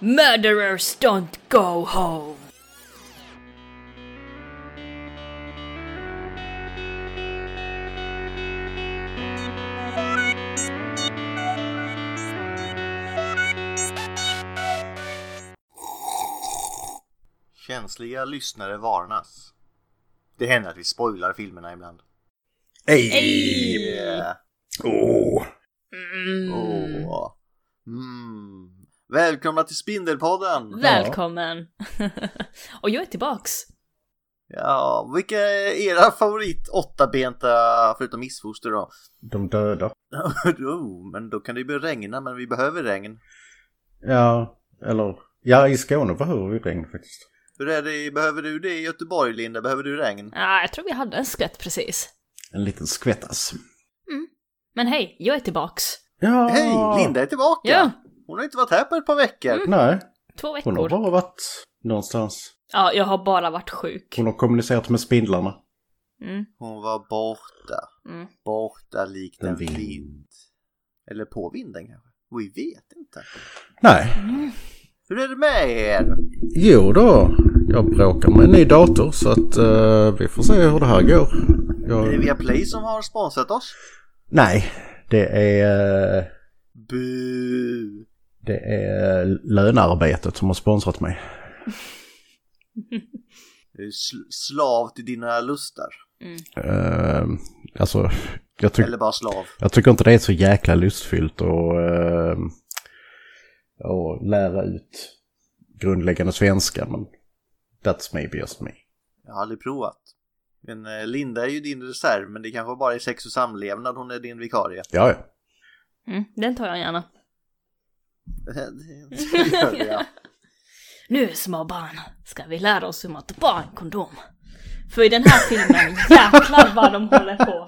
Murderers don't go home. Känsliga lyssnare varnas. Det händer att vi spoilar filmerna ibland. Ej! Yeah. Åh! Mm. Åh. Mm. Välkomna till Spindelpodden! Välkommen! Och jag är tillbaks. Ja, vilka är era favorit åttabenta förutom missfoster då? De döda. oh, men då kan det ju börja regna, men vi behöver regn. Ja, eller... Ja, i Skåne behöver vi regn faktiskt. Hur är det, behöver du det i Göteborg Linda? Behöver du regn? Ja, jag tror vi hade en skvätt precis. En liten skvättas. Men hej, jag är tillbaks. Ja! Hej, Linda är tillbaka! Ja. Hon har inte varit här på ett par veckor. Nej, Två hon har veckor. bara varit någonstans. Ja, jag har bara varit sjuk. Hon har kommunicerat med spindlarna. Mm. Hon var borta. Mm. Borta likt en En vind. vind. Eller på vinden kanske? Vi vet inte. Nej. Hur är det med er? Jo då, jag bråkar med en ny dator så att eh, vi får se hur det här går. Jag... Är det Viaplay som har sponsrat oss? Nej, det är, eh, Bu. Det är lönearbetet som har sponsrat mig. Sl- slav till dina lustar. Eh, alltså, jag, tyck, Eller bara slav. jag tycker inte det är så jäkla lustfyllt att uh, att lära ut grundläggande svenska, men that's maybe just me. Jag har aldrig provat. Men eh, Linda är ju din reserv, men det kanske bara är sex och samlevnad hon är din vikarie. Ja, ja. Mm, den tar jag gärna. Så gör det, ja. Nu små barn ska vi lära oss hur man tar på en kondom. För i den här filmen, jäklar vad de håller på.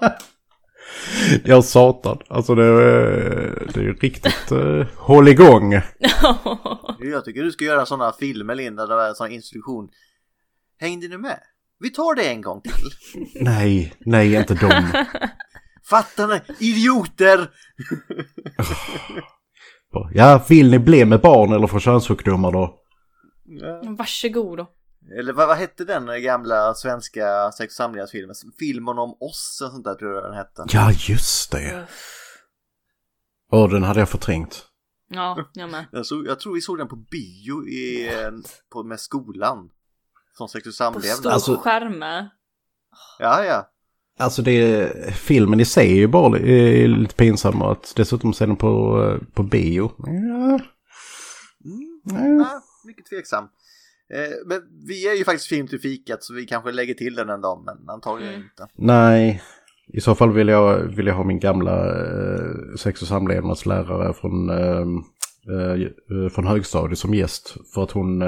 Jag satan, alltså det, är- det är riktigt uh, håll igång. Jag tycker du ska göra sådana filmer Linda, där det är en sån instruktion. Hängde du med? Vi tar det en gång till. Nej, nej inte dem. Fattar ni? Idioter! Ja, vill ni bli med barn eller få könssjukdomar då? Varsågod då. Eller vad, vad hette den gamla svenska sex och samlevnadsfilmen? Filmen om oss, och sånt där tror jag den hette. Ja, just det. Åh, den hade jag förträngt. Ja, jag med. Jag, såg, jag tror vi såg den på bio i, på, med skolan. Som sex och På samlevnad. stor Alltså- skärm. Ja, ja. Alltså det, filmen i sig är ju bara eh, lite pinsam och att dessutom se den på, eh, på bio. Ja, Mm. Ja, mycket tveksam. Eh, men vi är ju faktiskt film till fikat så vi kanske lägger till den en dag, men antagligen Mm. inte. nej, i så fall vill jag, vill jag ha min gamla sex och samlevnadslärare från, från högstadiet som gäst. För att hon,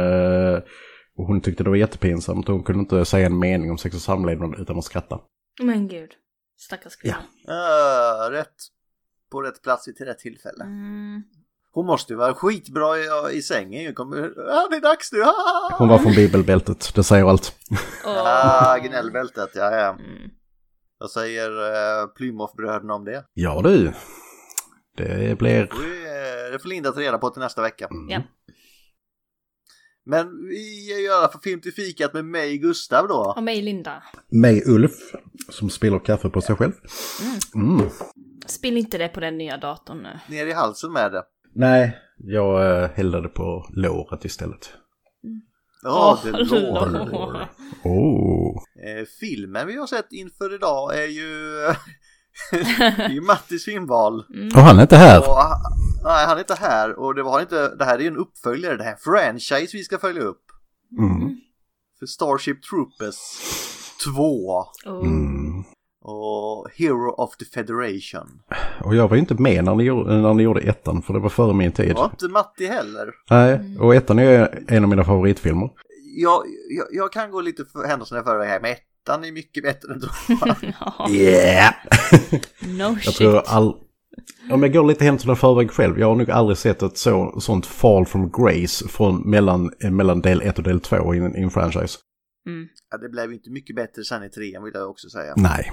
hon tyckte det var jättepinsamt och hon kunde inte säga en mening om sex och samlevnad utan att skratta. Men gud. Stackars kvinna. Uh, rätt. På rätt plats till rätt tillfälle. Mm. Hon måste ju vara skitbra i, i sängen. Kommer, ah, det är dags nu. Ah! Hon var från bibelbältet, det säger allt. Åh. Ah, gnällbältet, ja, ja. Mm. Vad säger uh, Plymouth-bröderna om det? Ja du, det blir... Det får- Linda ta reda på till nästa vecka. Ja. Men vi alla fall film till fikat med mig Gustav då. Och mig Linda. Mig Ulf, som spiller kaffe på sig själv. Mm. Spill inte det på den nya datorn nu. Ner i halsen med det. Nej, jag äh, hällde det på låret istället. Ja, Åh, det låter. lår. Oh. Eh, filmen vi har sett inför idag är ju, det är ju Mattis filmval. Och han är inte här. Och, nej, han är inte här och det var inte, det här är ju en uppföljare, det här franchise vi ska följa upp. Mm. För Starship Troopers 2 Oh. Mm. och Hero of the Federation. Och jag var ju inte med när ni, gjorde, när ni gjorde ettan, för det var före min tid. Var inte Matti heller. Nej, och ettan är en av mina favoritfilmer. Jag, jag, jag kan gå lite för händelserna i förväg här, men ettan är mycket bättre än tvåan. Ja. Yeah! No Jag shit. tror all... Om jag går lite händelserna i förväg själv, jag har nog aldrig sett ett så, sånt fall from grace från mellan, eh, mellan del 1 och del 2 i en, i en franchise. Mm. Ja, det blev ju inte mycket bättre sen i trean vill jag också säga. Nej.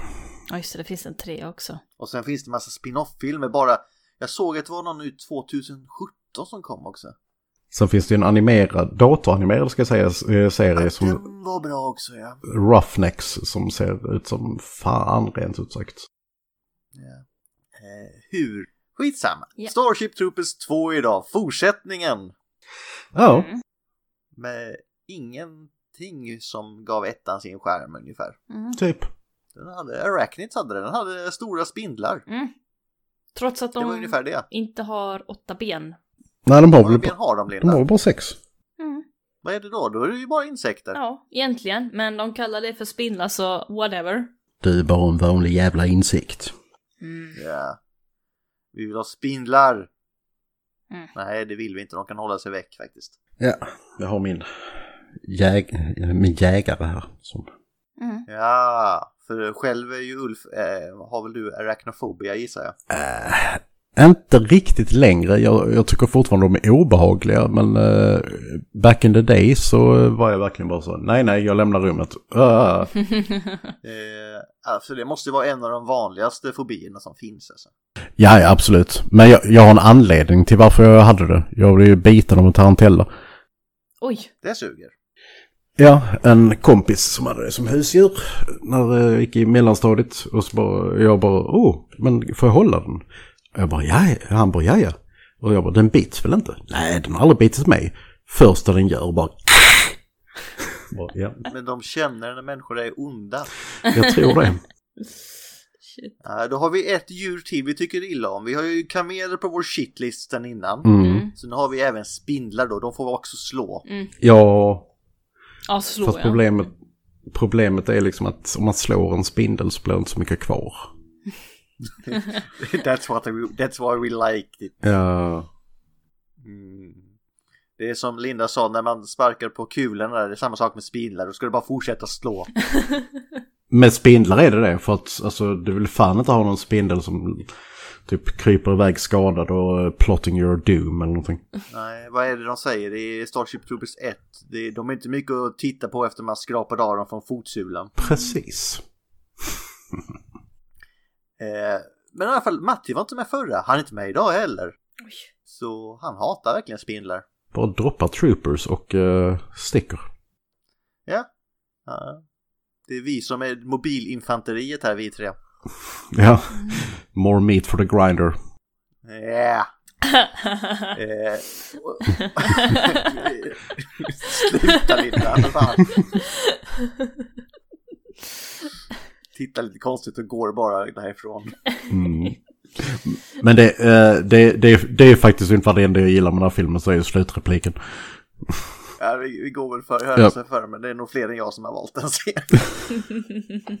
Ja just det, det finns en tre också. Och sen finns det massa spin-off-filmer bara. Jag såg att det var någon ut 2017 som kom också. Sen finns det ju en animerad, datoranimerad ska jag säga, eh, serie som Den var bra också ja. Roughnecks som ser ut som fan rent ut sagt. ja. Eh, hur? Skitsamma. Ja. Starship Troopers 2 idag, fortsättningen. Ja, Mm. Med ingenting som gav ettan sin skärm ungefär. Mm. typ. Den hade, Arachnids hade den, den hade stora spindlar. Mm. Trots att de inte har åtta ben. Nej, de har väl ben bara, har de de har bara sex. Mm. Vad är det då? Då är det ju bara insekter. Ja, egentligen. Men de kallar det för spindlar så whatever. Du är bara en vanlig jävla insikt. Mm. Ja. Vi vill ha spindlar. Mm. Nej, det vill vi inte. De kan hålla sig väck faktiskt. Ja, jag har min, jäg, min jägare här. Som, Mm. Ja, för själv är ju Ulf, eh, har väl du arachnofobia gissar jag? äh, inte riktigt längre, jag, jag tycker fortfarande de är obehagliga men äh, back in the day så var jag verkligen bara så, nej nej jag lämnar rummet. Äh. Eh, alltså det måste vara en av de vanligaste fobierna som finns alltså. Ja, ja, absolut. Men jag, jag har en anledning till varför jag hade det. Jag blev ju biten av en tarantella. Oj. Det suger. Ja, en kompis som hade det som husdjur när jag gick i mellanstadiet. Och så bara, jag bara, oh, men får jag hålla den? Och jag bara, ja, ja. Han bara, ja, ja. Och jag bara, den bits väl inte? Nej, den har aldrig bitit mig. Första den gör bara, bara ja, Men de känner när människor är onda. jag tror det. Shit. Ja, då har vi ett djur till vi tycker illa om. Vi har ju kameler på vår shitlist sen innan. Mm. Så nu har vi även spindlar då. De får vi också slå. Ja, Ja, så slår fast problemet, problemet är liksom att om man slår en spindel så blir det inte så mycket kvar. that's, what we, that's why we liked it. Ja, Mm. Det är som Linda sa när man sparkar på kulan där, det är samma sak med spindlar. Då ska du bara fortsätta slå. Med spindlar är det det, för att alltså, du vill fan inte ha någon spindel som typ kryper iväg skadad och eh, plotting your doom eller någonting. Nej, vad är det de säger i Starship Troopers 1? Det är, de är inte mycket att titta på efter man skrapar av dem från fotsulan. Precis. Eh, men i alla fall, Matti var inte med förra. Han är inte med idag heller. Oj. Så han hatar verkligen spindlar. Bara droppa troopers och uh, sticker. Ja. ja. Det är vi som är mobilinfanteriet här, vi tre. Ja, more meat for the grinder. Ja. Eh, och- Sluta Linda, för fan. Tittar lite konstigt och går bara därifrån. Mm. Men det, eh, det, det, det är faktiskt ungefär det enda jag gillar med den här filmen, så är ju slutrepliken. Ja, vi, vi går väl för hörelsen för men det är nog fler än jag som har valt den serien.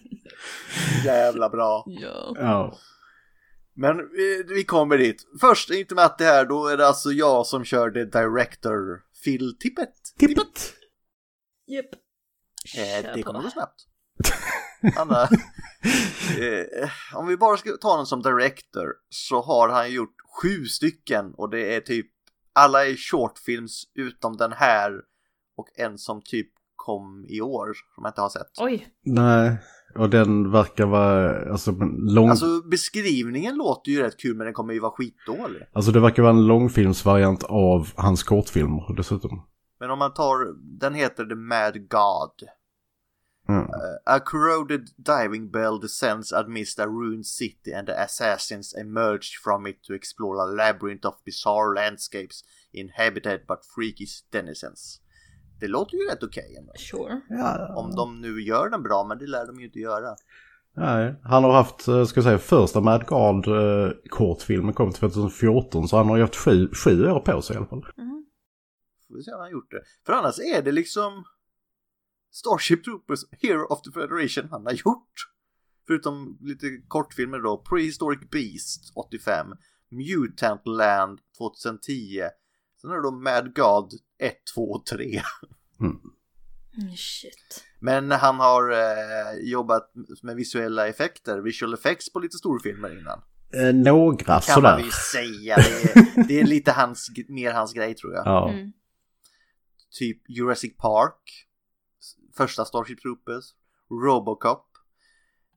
Jävla bra. ja. Ja. Men vi, vi kommer dit. Först, inte med att det här, då är det alltså jag som kör det director Phil Tippett. Tippet! Japp. Eh, Kör det kommer gå snabbt. Anna, eh, om vi bara ska ta honom som director så har han gjort sju stycken och det är typ alla är shortfilms utom den här och en som typ kom i år som jag inte har sett. Oj. Nej, och den verkar vara, alltså lång... Alltså, Alltså beskrivningen låter ju rätt kul men den kommer ju vara skitdålig. det verkar vara en långfilmsvariant av hans kortfilmer dessutom. Men om man tar, den heter The Mad God. Mm. A corroded diving bell descends amidst a ruined city and the assassins emerge from it to explore a labyrinth of bizarre landscapes inhabited but freaky denizens. Det låter ju rätt okej ändå. Sure. Ja. Om de nu gör den bra, men det lär de ju inte göra. Nej, han har haft, eh, ska jag säga, första Mad God eh, kortfilmen kom 2014 så han har ju haft sju, sju år på sig i alla fall. Får vi se om han har gjort det. För annars är det liksom Starship Troopers Hero of the Federation han har gjort. Förutom lite kortfilmer då. Prehistoric Beast 85. Mutant Land 2010. Sen är det då Mad God 1, 2 och 3. Mm, shit. Men han har eh, jobbat med visuella effekter, visual effects på lite storfilmer innan. Eh, några Kan man sådär. ju säga. Det är, det är lite hans, mer hans grej tror jag. Ja. Mm. Typ Jurassic Park. Första Starship Troopers. Robocop.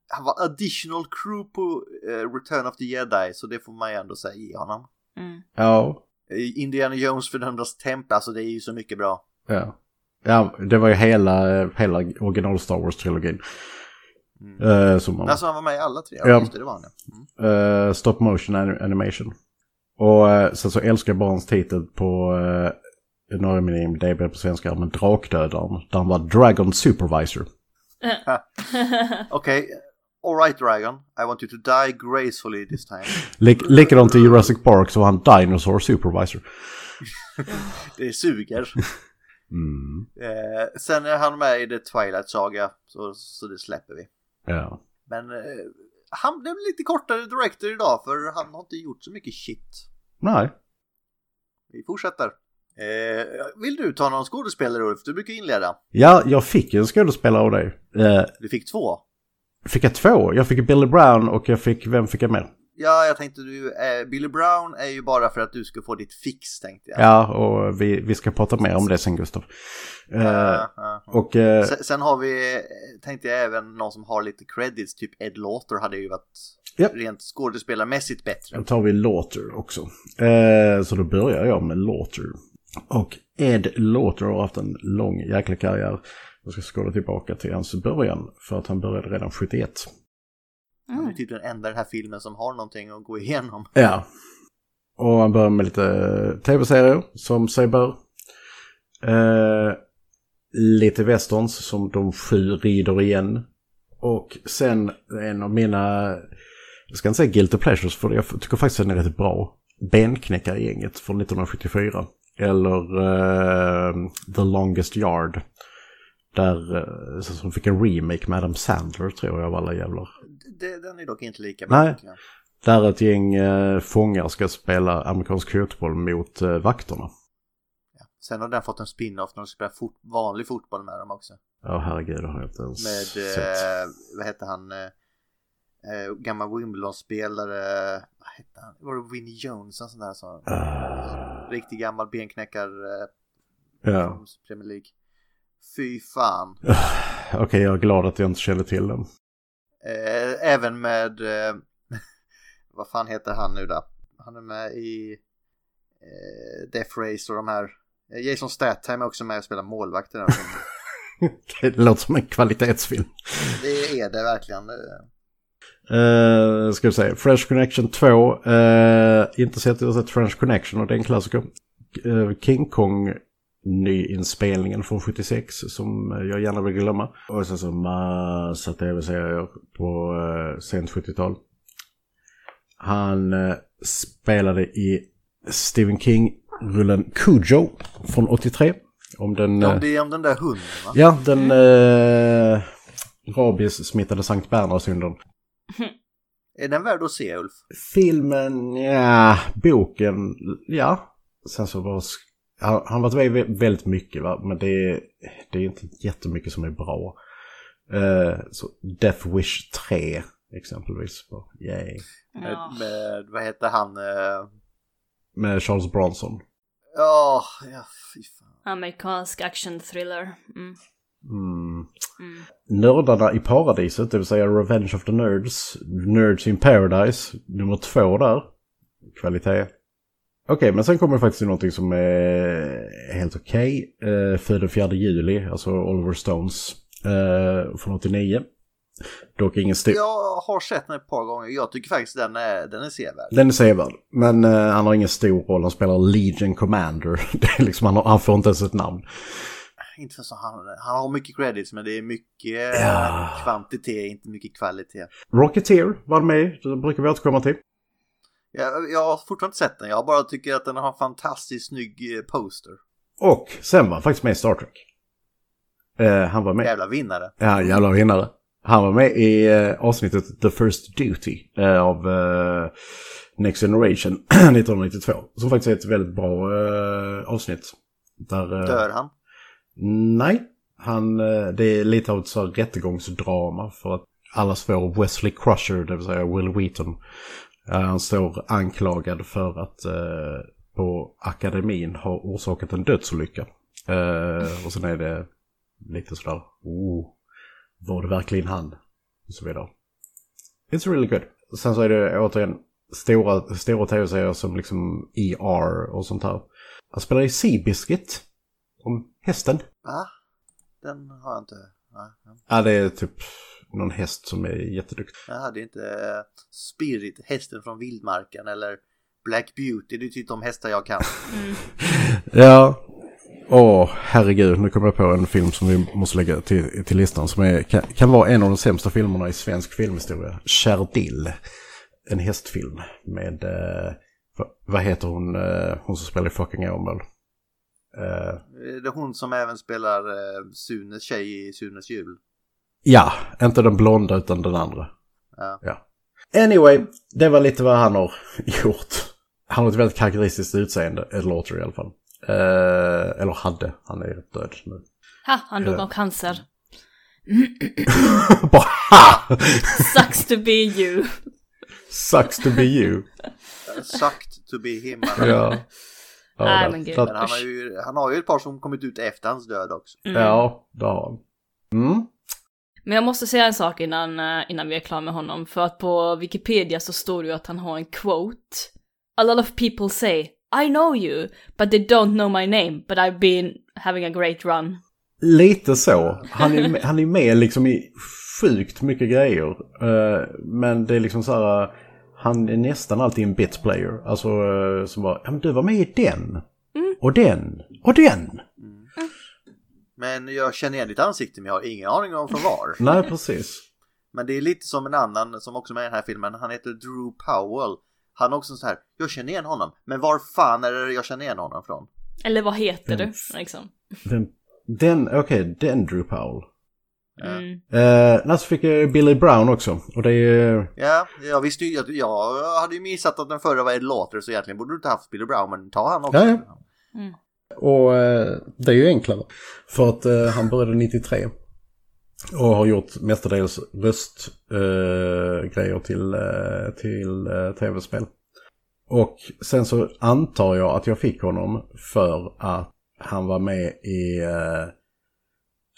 Han var additional crew på eh, Return of the Jedi så det får man ju ändå säga ge honom. Mm. ja. Eh, Indiana Jones fördömdas temp, alltså det är ju så mycket bra. Ja. Ja, det var ju hela, hela original Star Wars-trilogin. Mm. Eh, som man, Alltså han var med i alla tre, ja, Ja. just det, det var han ja. Mm. eh, stop motion anim- animation. Och eh, sen så älskar jag bara hans titel på, uh, nu har jag min IMDB på svenska, men Drakdödaren. Där han var Dragon Supervisor. Okej, alright Dragon, I want you to die gracefully this time. Lik, likadant i Jurassic Park så var han Dinosaur Supervisor. Det suger. Mm. Eh, sen är han med i The Twilight Saga, så, så det släpper vi. Ja. Men eh, han blev lite kortare director idag för han har inte gjort så mycket shit. Nej. Vi fortsätter. Eh, vill du ta någon skådespelare Ulf? Du brukar inleda. Ja, jag fick en skådespelare av dig. Eh, Du fick två. fick jag två? Jag fick Billy Brown och jag fick, vem fick jag med? Ja, jag tänkte du, eh, Billy Brown är ju bara för att du ska få ditt fix tänkte jag. Ja, och vi, vi ska prata mer om det sen Gustav. Eh, Ja, ja, ja. och eh, Sen, sen har vi, tänkte jag även någon som har lite credits, typ Ed Lauter hade ju varit Ja. rent skådespelarmässigt bättre. då tar vi Lauter också. Eh, så då börjar jag med Lauter. Och Ed Lauter har haft en lång jäkla karriär. Jag ska skåla tillbaka till hans början för att han började redan 71. Han är Mm. typ den enda i den här filmen som har någonting att gå igenom. Ja. Och han började med lite tv-serier som sig bör. Eh, lite westerns som De sju rider igen. Och sen en av mina, jag ska inte säga guilty pleasures för jag tycker faktiskt den är rätt bra. Benknäckargänget från 1974. Eller eh, The Longest Yard. Där, eh, som fick en remake med Adam Sandler tror jag av alla jävlar. Det, den är dock inte lika bra. Nej. Där ett gäng eh, fångar ska spela amerikansk fotboll mot eh, vakterna. Sen har den fått en spin-off när de spelar fot vanlig fotboll med dem också. Ja, herregud, det har jag inte ens Med, sett. eh, vad heter han, eh, eh, gammal Wimbledon-spelare, vad hette han, var det Winnie Jones, en sån där som, Ah, riktig gammal benknäckar eh, ja, från Premier League. Fy fan. okej, jag är glad att jag inte kände till den. Eh, även med, eh, vad fan heter han nu då? Han är med i eh, Death Race och de här. Jason Statham är också med och spelar målvakt i den här filmen. Det låter som en kvalitetsfilm. Det är det verkligen. Eh. Uh, ska vi säga, Fresh Connection 2. Uh, inte sett, jag har sett Fresh Connection och det är en klassiker. Uh, King Kong nyinspelningen från 76 som jag gärna vill glömma. Och sen så massa tv-serier på uh, sent 70-tal. Han uh, spelade i Stephen King-rullen Cujo från 83. Om den... Ja, eh, det är om den där hunden va? Ja, den uh, rabies-smittade Sankt Bernhardshunden. Är den värd att se Ulf? Filmen, ja, boken, ja. Sen så var han han varit med väldigt mycket va, men det är, det är inte jättemycket som är bra. Eh, så Death Wish 3 exempelvis. Yay. Med, Ja. med, vad heter han? eh, Med Charles Bronson. Ja, ja fy fan. Amerikansk action thriller. Mm. Mm. Mm. Nördarna i paradiset, det vill säga Revenge of the Nerds. Nerds in Paradise, nummer två där. Kvalitet. Okej, men sen kommer det faktiskt till någonting som är helt okej. Okay. för den 4 juli, alltså Oliver Stones eh, från 89. Dock ingen stor... Jag har sett den ett par gånger. Jag tycker faktiskt den är, den är sevärd. Den är sevärd, men eh, han har ingen stor roll. Han spelar Legion Commander. Det är liksom, han, har, han får inte ens ett namn. Inte för så han, han har mycket credits men det är mycket Ja. kvantitet, inte mycket kvalitet. Rocketeer var med det brukar vi återkomma till. Jag, jag har fortfarande inte sett den, jag bara tycker att den har en fantastiskt snygg eh, poster. Och sen var han faktiskt med i Star Trek. Eh, han var med. Jävla vinnare. Ja, jävla vinnare. Han var med i eh, avsnittet The First Duty eh, av Next Generation 1992. Som faktiskt är ett väldigt bra avsnitt. Där, Dör han? Nej, han, eh, det är lite av ett så här rättegångsdrama för att alla svår Wesley Crusher, det vill säga Will Wheaton, eh, han står anklagad för att eh, på akademin ha orsakat en dödsolycka. Eh, och sen är det lite sådär, oh, var det verkligen han? Och så vidare. It's really good. Sen så är det återigen stora, stora tv-serier som liksom ER och sånt här. Han spelar i Seabiscuit. Om hästen. Va? Den har jag inte. Nej, ja. Ja, det är typ någon häst som är jätteduktig. Jag hade inte eh, Spirit, hästen från vildmarken eller Black Beauty. Det är typ de hästar jag kan. Ja. Åh, herregud. Nu kommer jag på en film som vi måste lägga till, till listan som är, kan, kan vara en av de sämsta filmerna i svensk filmhistoria. Chardil. En hästfilm med, eh, vad, vad heter hon, eh, hon som spelar i fucking Åmål? Eh, Det är hon som även spelar eh, Sunes tjej i Sunes jul. ja, inte den blonda utan den andra. Ja. Ja. Anyway, det var lite vad han har gjort. Han har ett väldigt karaktäristiskt utseende, eller låter det i alla fall. Eh, eller hade, han är död nu. Ha, han dog av cancer. Bara ha! Sucks to be you. Sucks to be you. Sucked to be him. Ja. Ja Nej, men gud. Men han har, ju, han har ju ett par som kommit ut efter hans död också. Ja, det har han. Mm. Men jag måste säga en sak innan, eh, innan vi är klara med honom. För att på Wikipedia så står det ju att han har en quote. A lot of people say I know you, but they don't know my name, but I've been having a great run. Lite så. Han är, han är med liksom i sjukt mycket grejer. Eh, men det är liksom så här. Han är nästan alltid en bit player. Alltså uh, som bara, ja men du var med i den. Och den. Och den. Men jag känner igen ditt ansikte men jag har ingen aning om från var. Nej, precis. Men det är lite som en annan som också är med i den här filmen. Han heter Drew Powell. Han är också så här, jag känner igen honom. Men var fan är det jag känner igen honom från? Eller vad heter Mm. du? Liksom. Den, den okej, den Drew Powell. Mm. Uh, så fick jag Billy Brown också. Och det är... Ja, jag visste ju, jag, jag hade ju missat att den förra var Ed Lauter så egentligen borde du inte haft Billy Brown men ta han också. Ja, ja. Och eh, det är ju enklare. För att eh, han började 93. Och har gjort mestadels röstgrejer grejer till, till tv-spel. Och sen så antar jag att jag fick honom för att han var med i...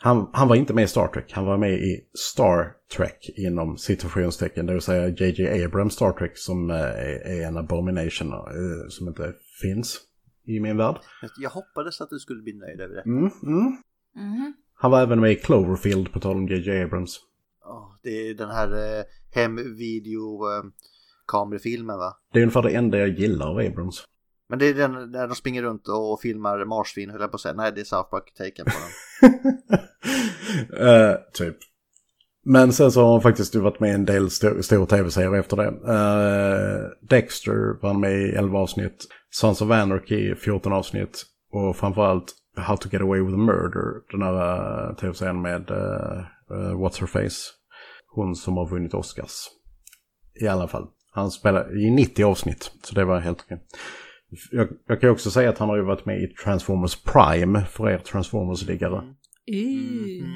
Han, han var inte med i Star Trek, han var med i Star Trek inom situationstecken, det vill säga JJ Abrams Star Trek som eh, är, är en abomination eh, som inte finns i min värld. Jag hoppades att du skulle bli nöjd över det. Mm, mm. Mhm. Han var även med i Cloverfield på tal om JJ Abrams. Åh, det är den här eh, hemvideo eh, va? Det är ungefär det enda jag gillar av Abrams. Men det är den där de springer runt och filmar marsvin höll jag på att säga. Nej, det är South Park-taken på den. uh, typ. Men sen så har han faktiskt varit med i en del st- stora tv-serier efter det. Uh, Dexter var han med i 11 avsnitt. Sons of Anarchy 14 avsnitt. Och framförallt How to get away with A murder. Den här uh, tv-serien med uh, uh, What's her face. Hon som har vunnit Oscars. I alla fall. Han spelar i 90 avsnitt. Så det var helt okej. Jag, jag kan ju också säga att han har ju varit med i Transformers Prime för er Transformers-liggare. Mm.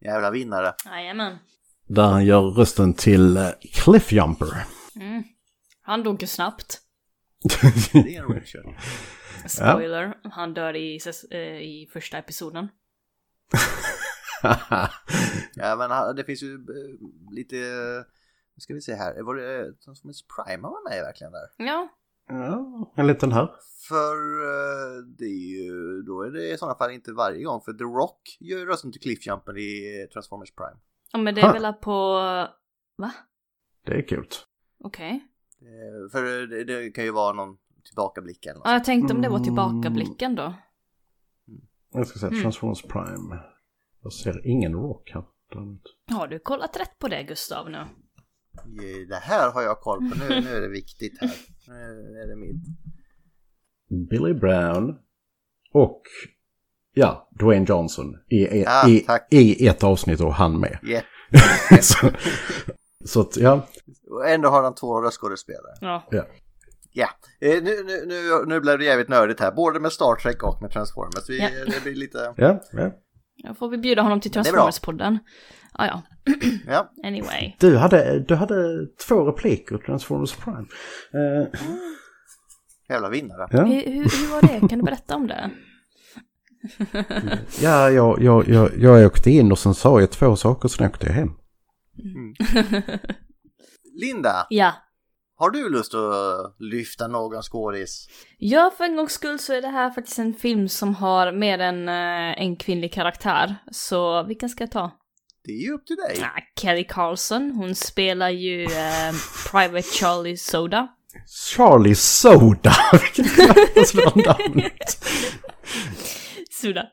Jävla vinnare. Jajamän. Där han gör rösten till eh, Cliffjumper. Mm. Han dog ju snabbt. Det är en Richard. Spoiler. Han dör i, eh, i första episoden. Ja, men han- det finns ju eh, lite... Nu ska vi se här. Var det Transformers Prime han var med i verkligen där? Ja. Ja, en liten här. För eh, det är ju... Då är det i sådana fall inte varje gång. För The Rock gör ju rösten till Cliffjumper i Transformers Prime. ja men det är Ha. väl på... Va? Det är kul. Okej. Eh, För det, det kan ju vara någon tillbakablick eller något. Ja, jag tänkte om det var Mm. tillbakablicken då. Jag ska säga Mm. Transformers Prime. Jag ser ingen rock här. Har du kollat rätt på det Gustav nu? Eh, Det här har jag koll på. Nu, nu är det viktigt här. Nu är det mitt. Billy Brown. Och ja, Dwayne Johnson. I, i, Ah, i, i ett avsnitt och han med. Yeah. så, så att, ja. Och ändå har han två röstskådespelare. Ja. ja. Ja, eh, nu, nu, nu, nu blev det jävligt nördigt här. Både med Star Trek och med Transformers. Vi, Ja. Det blir lite... Ja, ja. Då får vi bjuda honom till. Transformers-podden. Ah, ja, Ja, anyway. Du hade, du hade två repliker i Transformers Prime. Eh, jävla vinnare. ja. Hur, hur, hur var det? Kan du berätta om det? Ja, jag, jag, jag, jag åkte in och sen sa jag två saker, sen åkte jag hem. Linda, Ja. Har du lust att lyfta någon skådis? Ja, för en gångs skull så är det här faktiskt en film som har mer än eh, en kvinnlig karaktär. Så vilken ska jag ta? Det är ju upp till dig. Ah, Kelly Carlson, hon spelar ju eh, Private Charlie Soda. Charlie Soda! Vilket fruktansvärt namn! Soda.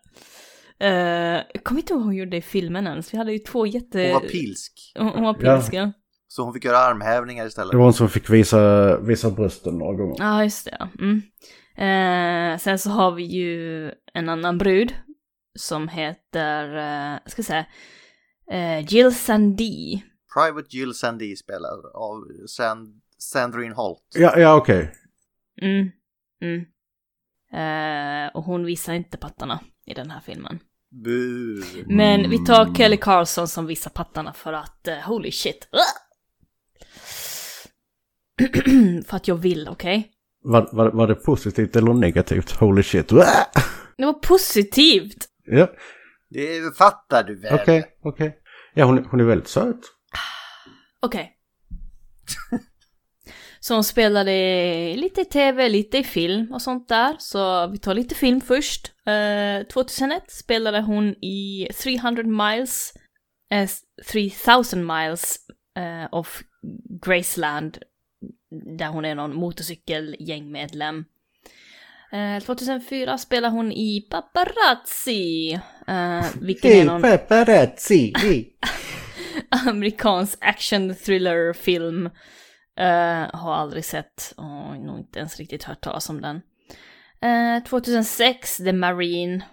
Eh, jag kommer inte ihåg vad hon gjorde i filmen ens. Vi hade ju två jätte... Hon var pilsk. Hon, hon var Ja. pilsk, ja. Så hon fick göra armhävningar istället. Det var hon som fick visa, visa brösten några gånger. Ja, just det. ja. Mm. Eh, sen så har vi ju en annan brud som heter, eh, ska jag säga, eh, Jill Sandee. Private Jill Sandee spelar av Sand Sandrine Holt. Ja, ja okej. Mm. Mm. Eh, och hon visar inte pattarna i den här filmen. Bu. Men vi tar Kelly Carlson som visar pattarna för att, eh, holy shit. för att jag vill, okej? Var, var, var det positivt eller negativt? Holy shit. Det var positivt! Ja, Det fattar du väl? okej, okej. Ja, hon, hon är väldigt söt. Okej. Så hon spelade lite i tv, lite i film och sånt där. Så vi tar lite film först. Eh, uh, 2001 spelade hon i 300 miles, eh, uh, 3000 miles uh, of Graceland. Där hon är någon motorcykelgängmedlem. 2004 spelar hon i Paparazzi. Eh, vilken är någon paparazzi! amerikansk action thriller film. Eh, har aldrig sett och nog inte ens riktigt hört talas om den. Eh, 2006, The Marine.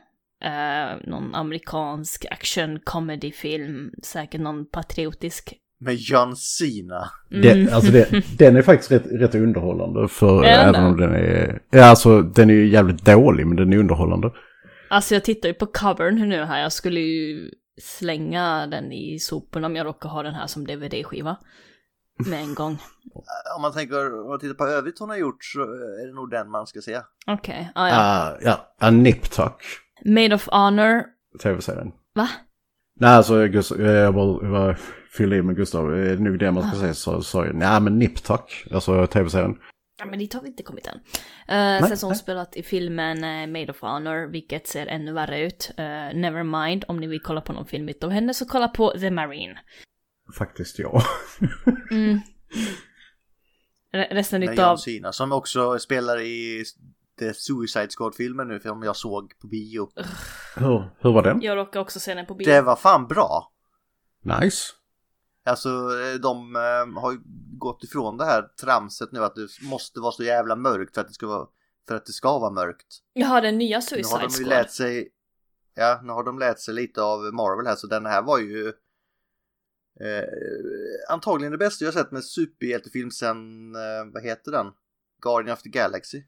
Eh, någon amerikansk action comedy film. Säkert någon patriotisk. Med John Cena. Det, alltså det, den är faktiskt rätt, rätt underhållande för Är den även det? om den är... Ja, alltså den är ju jävligt dålig men den är underhållande. Alltså jag tittar ju på covern nu här. Jag skulle ju slänga den i soporna om jag råkar ha den här som DVD-skiva. Med en gång. Om man tänker, om man tittar på övrigt hon har gjort så är det nog den man ska se. Okej, ah, ja. Ja, ja, A Nip Tuck, Made of Honor. tv-serien. Va? Nej, alltså Gustav, jag bara, fyller i med Gustav. Nog det man ska säga. Så sa jag, nej men Nip Tuck, alltså tv-serien. Ja, men dit har vi inte kommit än. Uh, sen så har hon spelat i filmen eh, Made of Honor, vilket ser ännu värre ut. Uh, Nevermind, om ni vill kolla på någon film av henne så kolla på The Marine. Faktiskt ja. Mm. Re- resten utav... John Cena som också spelar i The Suicide Squad-filmen nu som jag såg på bio. hur, hur var den? Jag råkar också se den på bio. Det var fan bra. Nice. Alltså de eh, har ju gått ifrån det här tramset nu att det måste vara så jävla mörkt för att det ska vara, för att det ska vara mörkt. Jag har den nya Nu har Suicide de ju Squad. lärt sig, ja nu har de lärt sig lite av Marvel här så den här var ju eh, antagligen det bästa jag sett med superhjältefilm sen, eh, vad heter den? Guardian of the Galaxy.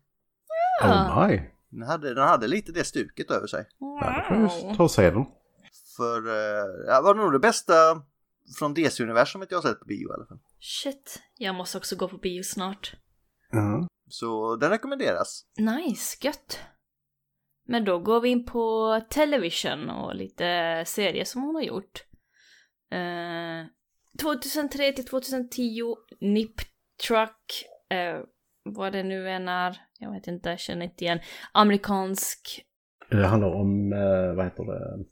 Oh my. Den hade, den hade lite det stuket över sig. Ja, då får jag ta och se den. För eh, ja, var nog det bästa från DC-universumet jag har sett på bio i alla fall. Shit, jag måste också gå på bio snart. Ja. Så den rekommenderas. Nice, gött. Men då går vi in på television och lite serier som hon har gjort. Eh, 2003 till 2010, Nip Truck, eh, vad det nu än är, jag vet inte, jag känner inte igen. Amerikansk, Det handlar om, eh, vad heter det?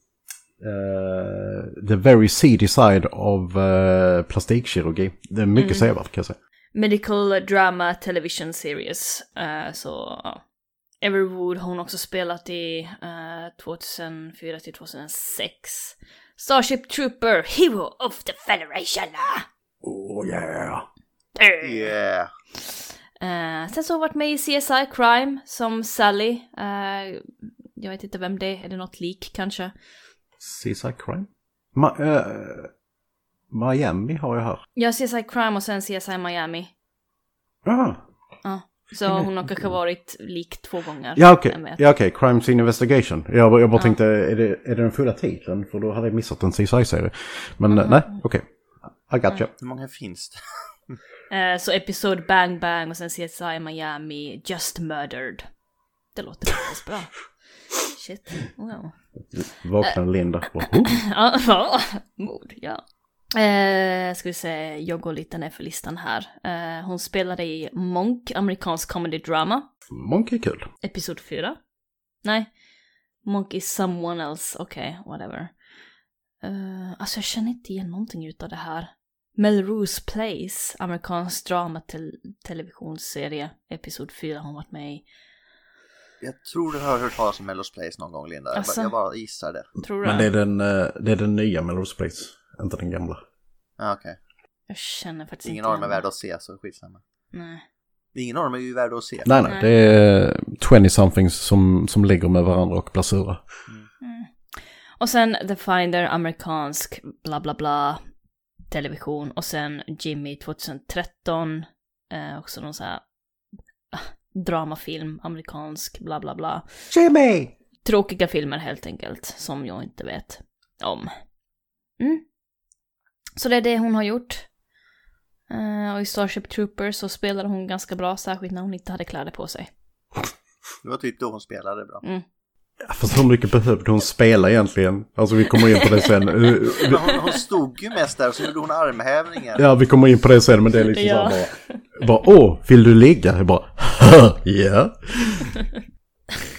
Eh, the very seedy side of eh, plastikkirurgi. Det är mycket sevärt kan jag säga. medical drama television series. Eh, så, ja. Everwood har hon också spelat i eh, 2004 till 2006. Starship Trooper, Hero of the Federation! Oh yeah! Eh. Yeah. Eh, sen så har hon varit med i CSI Crime som Sally. Eh, jag vet inte vem det är, är det något lik kanske? CSI Crime? Ma- eh, Miami har jag här. Ja, CSI Crime och sen CSI Miami. Ah. Ja, så hon har kanske varit lik två gånger. Ja okej, vet. ja, okej. Crime Scene Investigation. Jag, bara- jag bara Ja. tänkte, är det, är det den fulla titeln? För då hade jag missat en CSI-serie. Men eh, nej, okej. I got you. Hur många finns det? Eh, så episod Bang Bang och sen CSI Miami, Just Murdered. Det låter faktiskt bra. Shit, wow. Vaknade Linda. Bara, oh. Ja, mod, ja. Eh, ska vi se, jag går lite ner för listan här. Eh, hon spelade i Monk, amerikansk comedy drama, Monkey är kul. episod 4. Nej, Monk is someone else, okej, whatever. Eh, alltså jag känner inte igen någonting utav det här. Melrose Place, amerikansk drama till televisionsserie, episod 4 har hon varit med i. Jag tror du har hört talas om Mellows Place någon gång Linda. Bara, jag bara gissar det. Tror du Men det är den, eh, det är den nya Melrose Place, inte den gamla. Ja, Okej. Jag känner faktiskt Ingen inte av dem är värd att se så skitsamma. Nej. Ingen av dem är ju värd att se. Nej, nej, Nej. det är 20-somethings som, som ligger med varandra och blir sura. Och sen The Finder, amerikansk, bla bla bla, television. Och sen Jimmy 2013, eh, också någon sån här ah, dramafilm, amerikansk, bla bla bla. Jimmy! Tråkiga filmer helt enkelt, som jag inte vet om. Mm. Så det är det hon har gjort. Eh, och i Starship Troopers så spelade hon ganska bra, särskilt när hon inte hade kläder på sig. Det var typ då hon spelade bra. Mm. Ja, Fast hur mycket behövde hon spela egentligen? Alltså vi kommer in på det sen. Eh, hon, hon stod ju mest där och så gjorde hon armhävningar. Ja, vi kommer in på det sen, men det är liksom Ja. så här bara, bara, åh, vill du ligga? Jag bara, ja.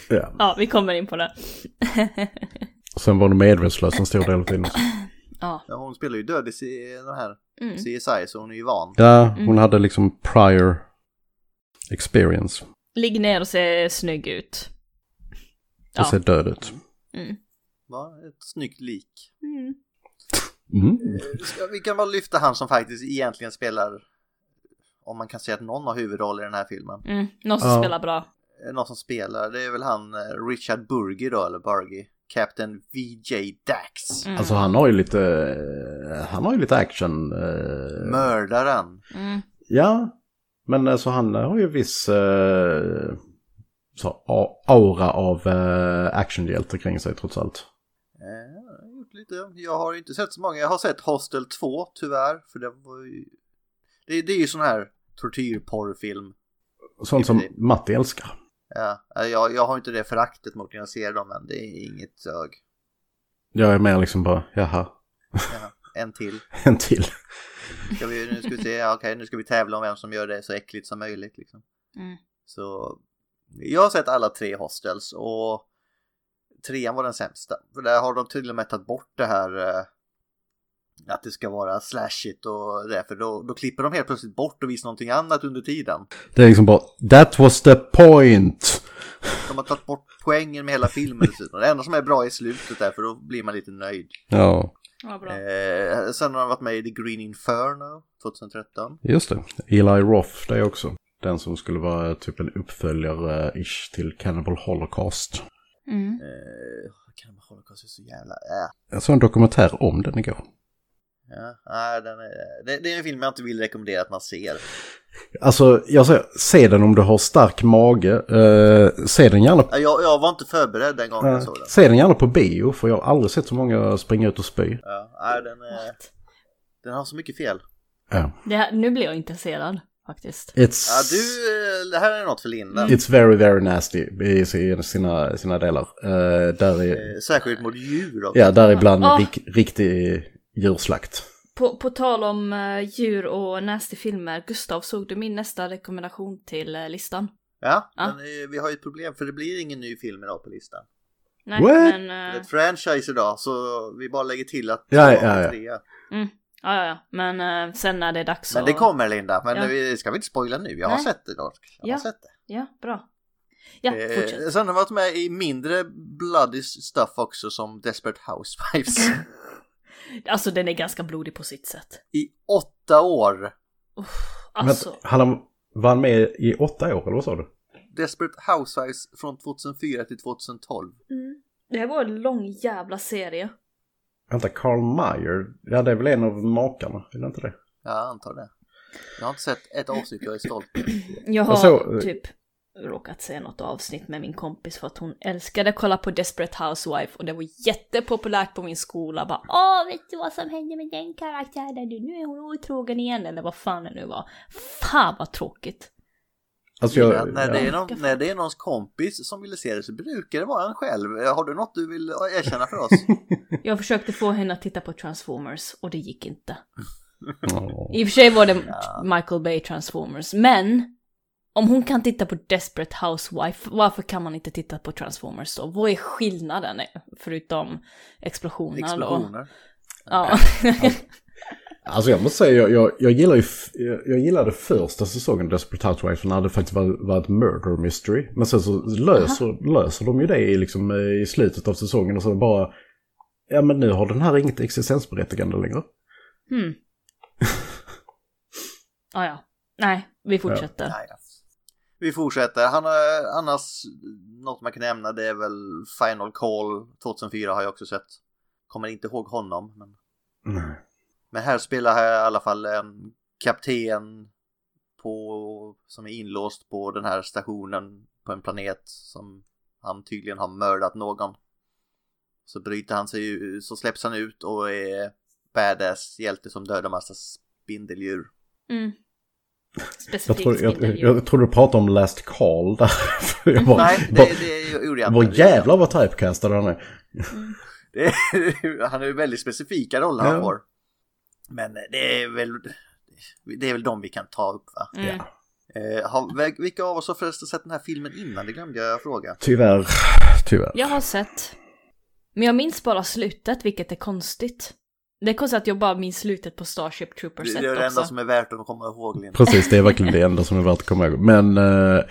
ja. Ja, vi kommer in på det. Sen var hon medvetslös en stor del av tiden. ja. Ja, hon spelar ju död i den här Mm. CSI så hon är ju van. Ja, hon hade liksom prior experience. Ligg ner och se snygg ut. Det ser död ut. Mm. Va? Ett snyggt lik. Mm. Mm. Ska- Vi kan bara lyfta han som faktiskt egentligen spelar, om man kan säga att någon har huvudroll i den här filmen. Mm. Någon som Ja. spelar bra. Eh, Någon som spelar, det är väl han eh, Richard Burgi då, eller Burgi. Captain VJ Dax. Mm. Alltså han har ju lite, eh, han har ju lite action. eh, Mördaren. Mm. Ja, men alltså han har ju viss eh, så, aura av eh, actionhjälte kring sig trots allt. Eh, jag har gjort lite. Jag har inte sett så många. Jag har sett Hostel 2 tyvärr. För det var ju... Det, det är ju sån här tortyrporrfilm. Sånt som Matti älskar. Ja, eh, jag, jag har inte det föraktet mot när jag ser dem men det är inget sög. Jag är mer liksom bara, jaha, Ja, en till. en till. Ska vi, nu ska vi se, okej nu ska vi tävla om vem som gör det så äckligt som möjligt liksom. Mm. Så jag har sett alla tre hostels och trean var den sämsta. För där har de till och med tagit bort det här eh, att det ska vara slashigt och det. För då, då klipper de helt plötsligt bort och visar någonting annat under tiden. Det är liksom bara, that was the point. De har tagit bort poängen med hela filmen dessutom. Det enda som är bra är slutet där för då blir man lite nöjd. Ja, Ja, bra. Eh, sen har de varit med i The Green Inferno 2013. just det. Eli Roth, det också. Den som skulle vara typ en uppföljare-ish till Cannibal Holocaust. Mm. Kan man hålla är så jävla... Äh. Jag såg en dokumentär om den igår. Ja, nej, den är, det, det är en film jag inte vill rekommendera att man ser. Alltså, jag säger, se den om du har stark mage. Eh, se den gärna Ja, Jag, jag var inte förberedd den gången jag Eh, såg den. Se den gärna på bio, för jag har aldrig sett så många springa ut och spy. Ja, nej, den, är, den har så mycket fel. Ja. Det här, nu blir jag intresserad faktiskt. It's, Ja, du, eh, det här är något för Linda. it's very, very nasty i si- sina, sina delar. Uh, där är, Eh, Särskilt mot djur också. ja, där är ibland Ah. rik, riktig djurslakt. På, på tal om uh, djur och nasty filmer, Gustav, såg du min nästa rekommendation till listan? Ja, Ja. men vi har ju ett problem för det blir ingen ny film idag på listan. Nej, What? men... Det är ett franchise idag så vi bara lägger till att Ja, två ja, av ja. Ja, ja, ja. Men eh, sen när det är dags Men så... det kommer Linda, men Ja. vi ska vi inte spoila nu. Jag har Nej. sett det dock. Jag Ja. har sett det. Ja, bra. Ja, Eh, fortsätt. sen har jag varit med i mindre bloody stuff också som Desperate Housewives. Alltså den är ganska blodig på sitt sätt. I åtta år. Alltså, Men han var han med i åtta år, eller vad sa du? Desperate Housewives från 2004 till 2012. mm. det här var en lång jävla serie. Vänta, Carl Meyer? Ja, det är väl en av makarna, är det inte det? Jag antar det. Jag har inte sett ett avsnitt jag är stolt Jag har såg- typ råkat se något avsnitt med min kompis för att hon älskade att kolla på Desperate Housewife och det var jättepopulärt på min skola. Bara åh, vet du vad som hände med den karaktären nu? Nu är hon otrogen igen eller vad fan det nu var. Fan vad tråkigt. Alltså Ja, jag, när, det är ja. någon, när det är någons kompis som vill se det så brukar det vara en själv. Har du något du vill erkänna för oss? Jag försökte få henne att titta på Transformers och det gick inte. Ja. I och för sig var det Michael Bay Transformers, men om hon kan titta på Desperate Housewife, varför kan man inte titta på Transformers då? Vad är skillnaden förutom explosionerna då? Explosioner. Ja. Alltså jag måste säga, jag, jag, jag gillar ju, jag, jag gillade första säsongen Desperate Housewives när det faktiskt var, var ett murder mystery. Men sen så löser, löser de ju det i, liksom, eh, i slutet av säsongen och så bara, ja men nu har den här inget existensberättigande längre. hmm. ah, ja. Nej, vi fortsätter. Nej, ja. Vi fortsätter. Han har annars något man kan nämna det är väl Final Call 2004 har jag också sett. Kommer inte ihåg honom. Men, Nej. Men här spelar jag i alla fall en kapten på, som är inlåst på den här stationen på en planet som han tydligen har mördat någon. Så bryter han sig så släpps han ut och är badass hjälte som dödar massa spindeldjur. Mm. Jag tror, jag, spindeldjur. jag tror du pratade om Last Call där. jag bara, Nej, det, det gjorde jag vad inte. jävlar vad typecastad han är. Det är, han är ju väldigt specifika roller han Ja. får. Men det är väl det är väl de vi kan ta upp va? Mm. Eh, har, vilka av oss har förresten sett den här filmen innan? Det glömde jag fråga. Tyvärr, tyvärr. Jag har sett. Men jag minns bara slutet, vilket är konstigt. Det är konstigt att jag bara minns slutet på Starship Troopers Det 1 är det också. enda som är värt att komma ihåg Linda. Precis, det är verkligen det enda som är värt att komma ihåg. Men, eh,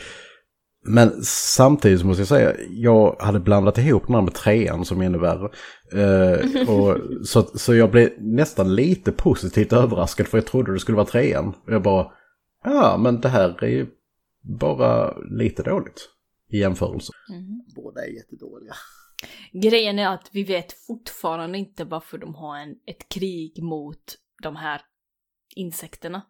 men samtidigt måste jag säga, jag hade blandat ihop den här med trean som är ännu värre. Eh, och, så, så jag blev nästan lite positivt överraskad för jag trodde det skulle vara trean. Och jag bara, ja men det här är ju bara lite dåligt i jämförelse. Mm. Båda är jättedåliga. Grejen är att vi vet fortfarande inte varför de har en, ett krig mot de här insekterna.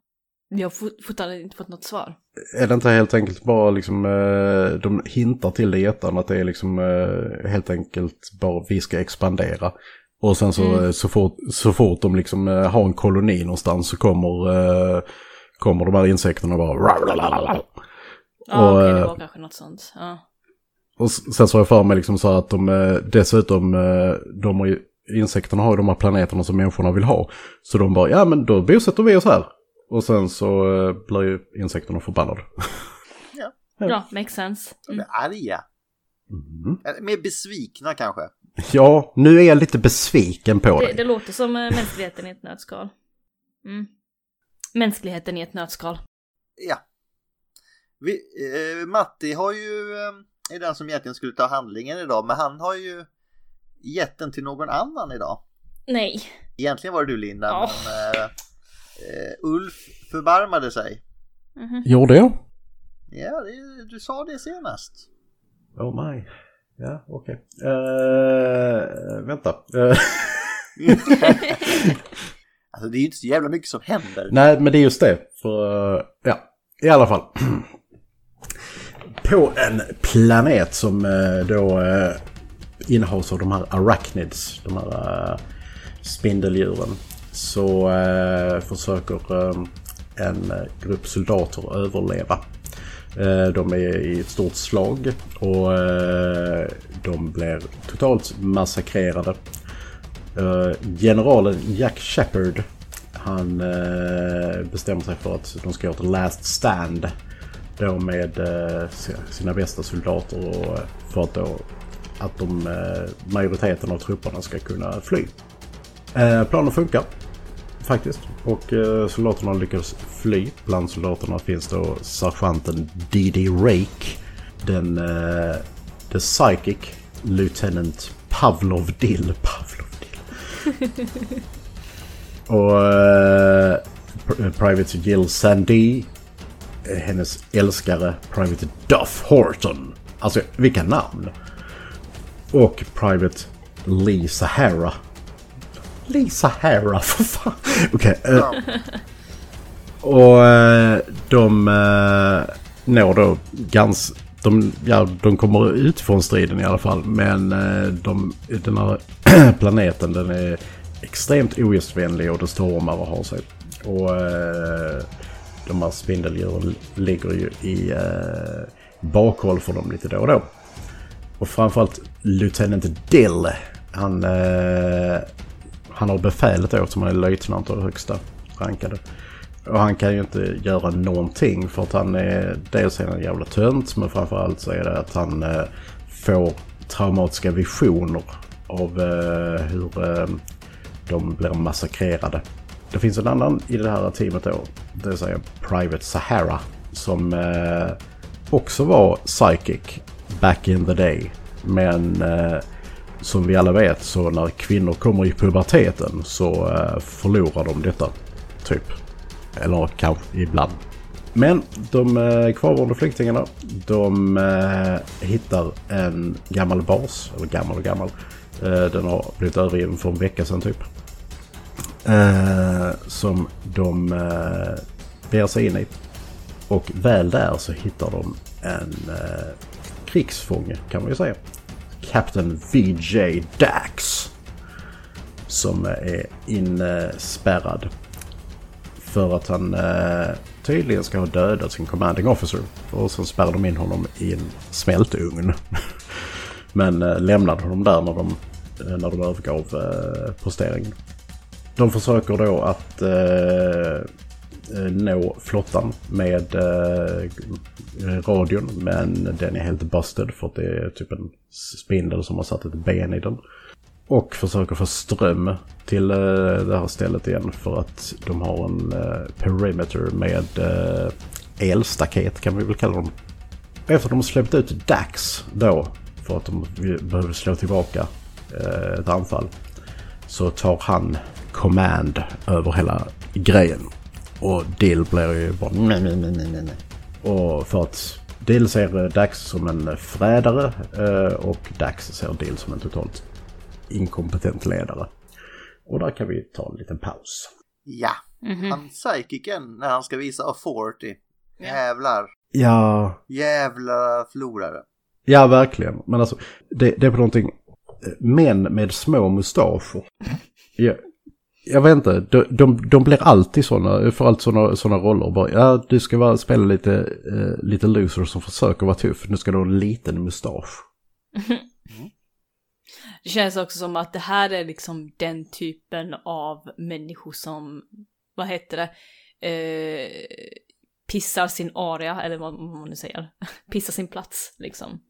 Vi har fort, fortfarande inte fått något svar. Är det inte helt enkelt bara liksom, eh, de hintar till det i ettan att det är liksom eh, helt enkelt bara vi ska expandera. Och sen så, Mm. så, fort, så fort de liksom eh, har en koloni någonstans så kommer, kommer de här insekterna och bara... Ja, Och, okej, det var kanske något sånt. Ja. Och sen så har jag för mig liksom så att de dessutom, de har ju, insekterna har ju de här planeterna som människorna vill ha. Så de bara, ja men då bosätter vi oss här. Och sen så eh, blir ju insekterna förbannade. ja, makes sense. De Mm. är arga. Mm. Mer besvikna kanske. Ja, nu är jag lite besviken på Det, dig. det låter som eh, mänskligheten i ett nötskal. Mm. Mänskligheten i ett nötskal. Ja. Vi, eh, Matti har ju, eh, är den som egentligen skulle ta handlingen idag, men han har ju gett den till någon annan idag. Nej. Egentligen var det du Linda, Ja. men eh, eh, Ulf förbarmade sig. Mhm. Gjorde jag? Ja, det, du sa det senast. Oh my. Ja, okej. Eh, vänta. Eh, Alltså det är ju inte så jävla mycket som händer. nej, men det är just det. För, ja, i alla fall. På en planet som eh, då eh, innehas av de här arachnids, de här spindeldjuren, så eh, försöker eh, en grupp soldater överleva. Eh, de är i ett stort slag och eh, de blir totalt massakrerade. Eh, generalen Jack Shepard han eh, bestämmer sig för att de ska göra ett last stand. Då med eh, sina bästa soldater och eh, för att då att de, eh, majoriteten av trupperna ska kunna fly. Planen funkar faktiskt och eh, soldaterna lyckas fly. Bland soldaterna finns då sergeanten D.D. Rake, den eh, the psychic lieutenant Pavlov Dill. Pavlov Dill. och eh, eh, Private Jill Sandy, eh, hennes älskare Private Duff Horton. Alltså vilka namn! Och Private Lee Sahara. Lee Sahara, för fan! Okej. eh, Ja. och eh, de eh, når då gans... De, ja, de kommer ut från striden i alla fall. Men eh, de, den här planeten den är extremt ogästvänlig och det stormar och har sig. Och de här spindeldjuren ligger ju i eh, bakhåll för dem lite då och då. Och framförallt Lieutenant Dill. Han, eh, han har befälet då som han är löjtnant och högsta rankade. Och han kan ju inte göra någonting för att han är dels en jävla tönt men framförallt så är det att han eh, får traumatiska visioner av eh, hur eh, de blir massakrerade. Det finns en annan i det här teamet då, det vill säga Private Sahara, som eh, också var psychic back in the day. Men eh, som vi alla vet så när kvinnor kommer i puberteten så eh, förlorar de detta. Typ. Eller kanske ibland. Men de eh, kvarvarande flyktingarna de eh, hittar en gammal bas. Eller gammal och gammal. Eh, den har blivit övergiven för en vecka sedan typ. Eh, som de eh, ber beger sig in i. Och väl där så hittar de en krigsfånge kan man ju säga. Captain VJ Dax. Som är inspärrad. För att han eh, tydligen ska ha dödat sin commanding officer. Och sen spärrar de in honom i en smältugn. Men eh, lämnade honom där när de, eh, när de övergav eh, posteringen. De försöker då att eh, eh, Eh, nå flottan med eh, radion. Men den är helt busted för att det är typ en spindel som har satt ett ben i den. Och försöker få ström till eh, det här stället igen för att de har en perimeter med elstaket kan vi väl kalla dem. Efter att de släppt ut Dax då för att de behöver slå tillbaka ett anfall så tar han command över hela grejen. Och Dill blir ju bara nej, nej, nej, nej, nej. Och för att Dill ser Dax som en förrädare eh, och Dax ser Dill som en totalt inkompetent ledare. Och där kan vi ta en liten paus. Ja, han psykicen när han ska visa authority. Jävlar. Ja, Jävla förlorare. ja verkligen. Men alltså det, det är på någonting. eh, Män med små mustascher. Ja, jag vet inte, de, de, de blir alltid sådana, för allt sådana sådana roller. Bara, ja, du ska bara spela lite, eh, lite loser som försöker vara tuff. Nu ska du ha en liten mustasch. Det känns också som att det här är liksom den typen av människor som, vad heter det, eh, pissar sin area, eller vad vad man nu säger, pissar sin plats liksom.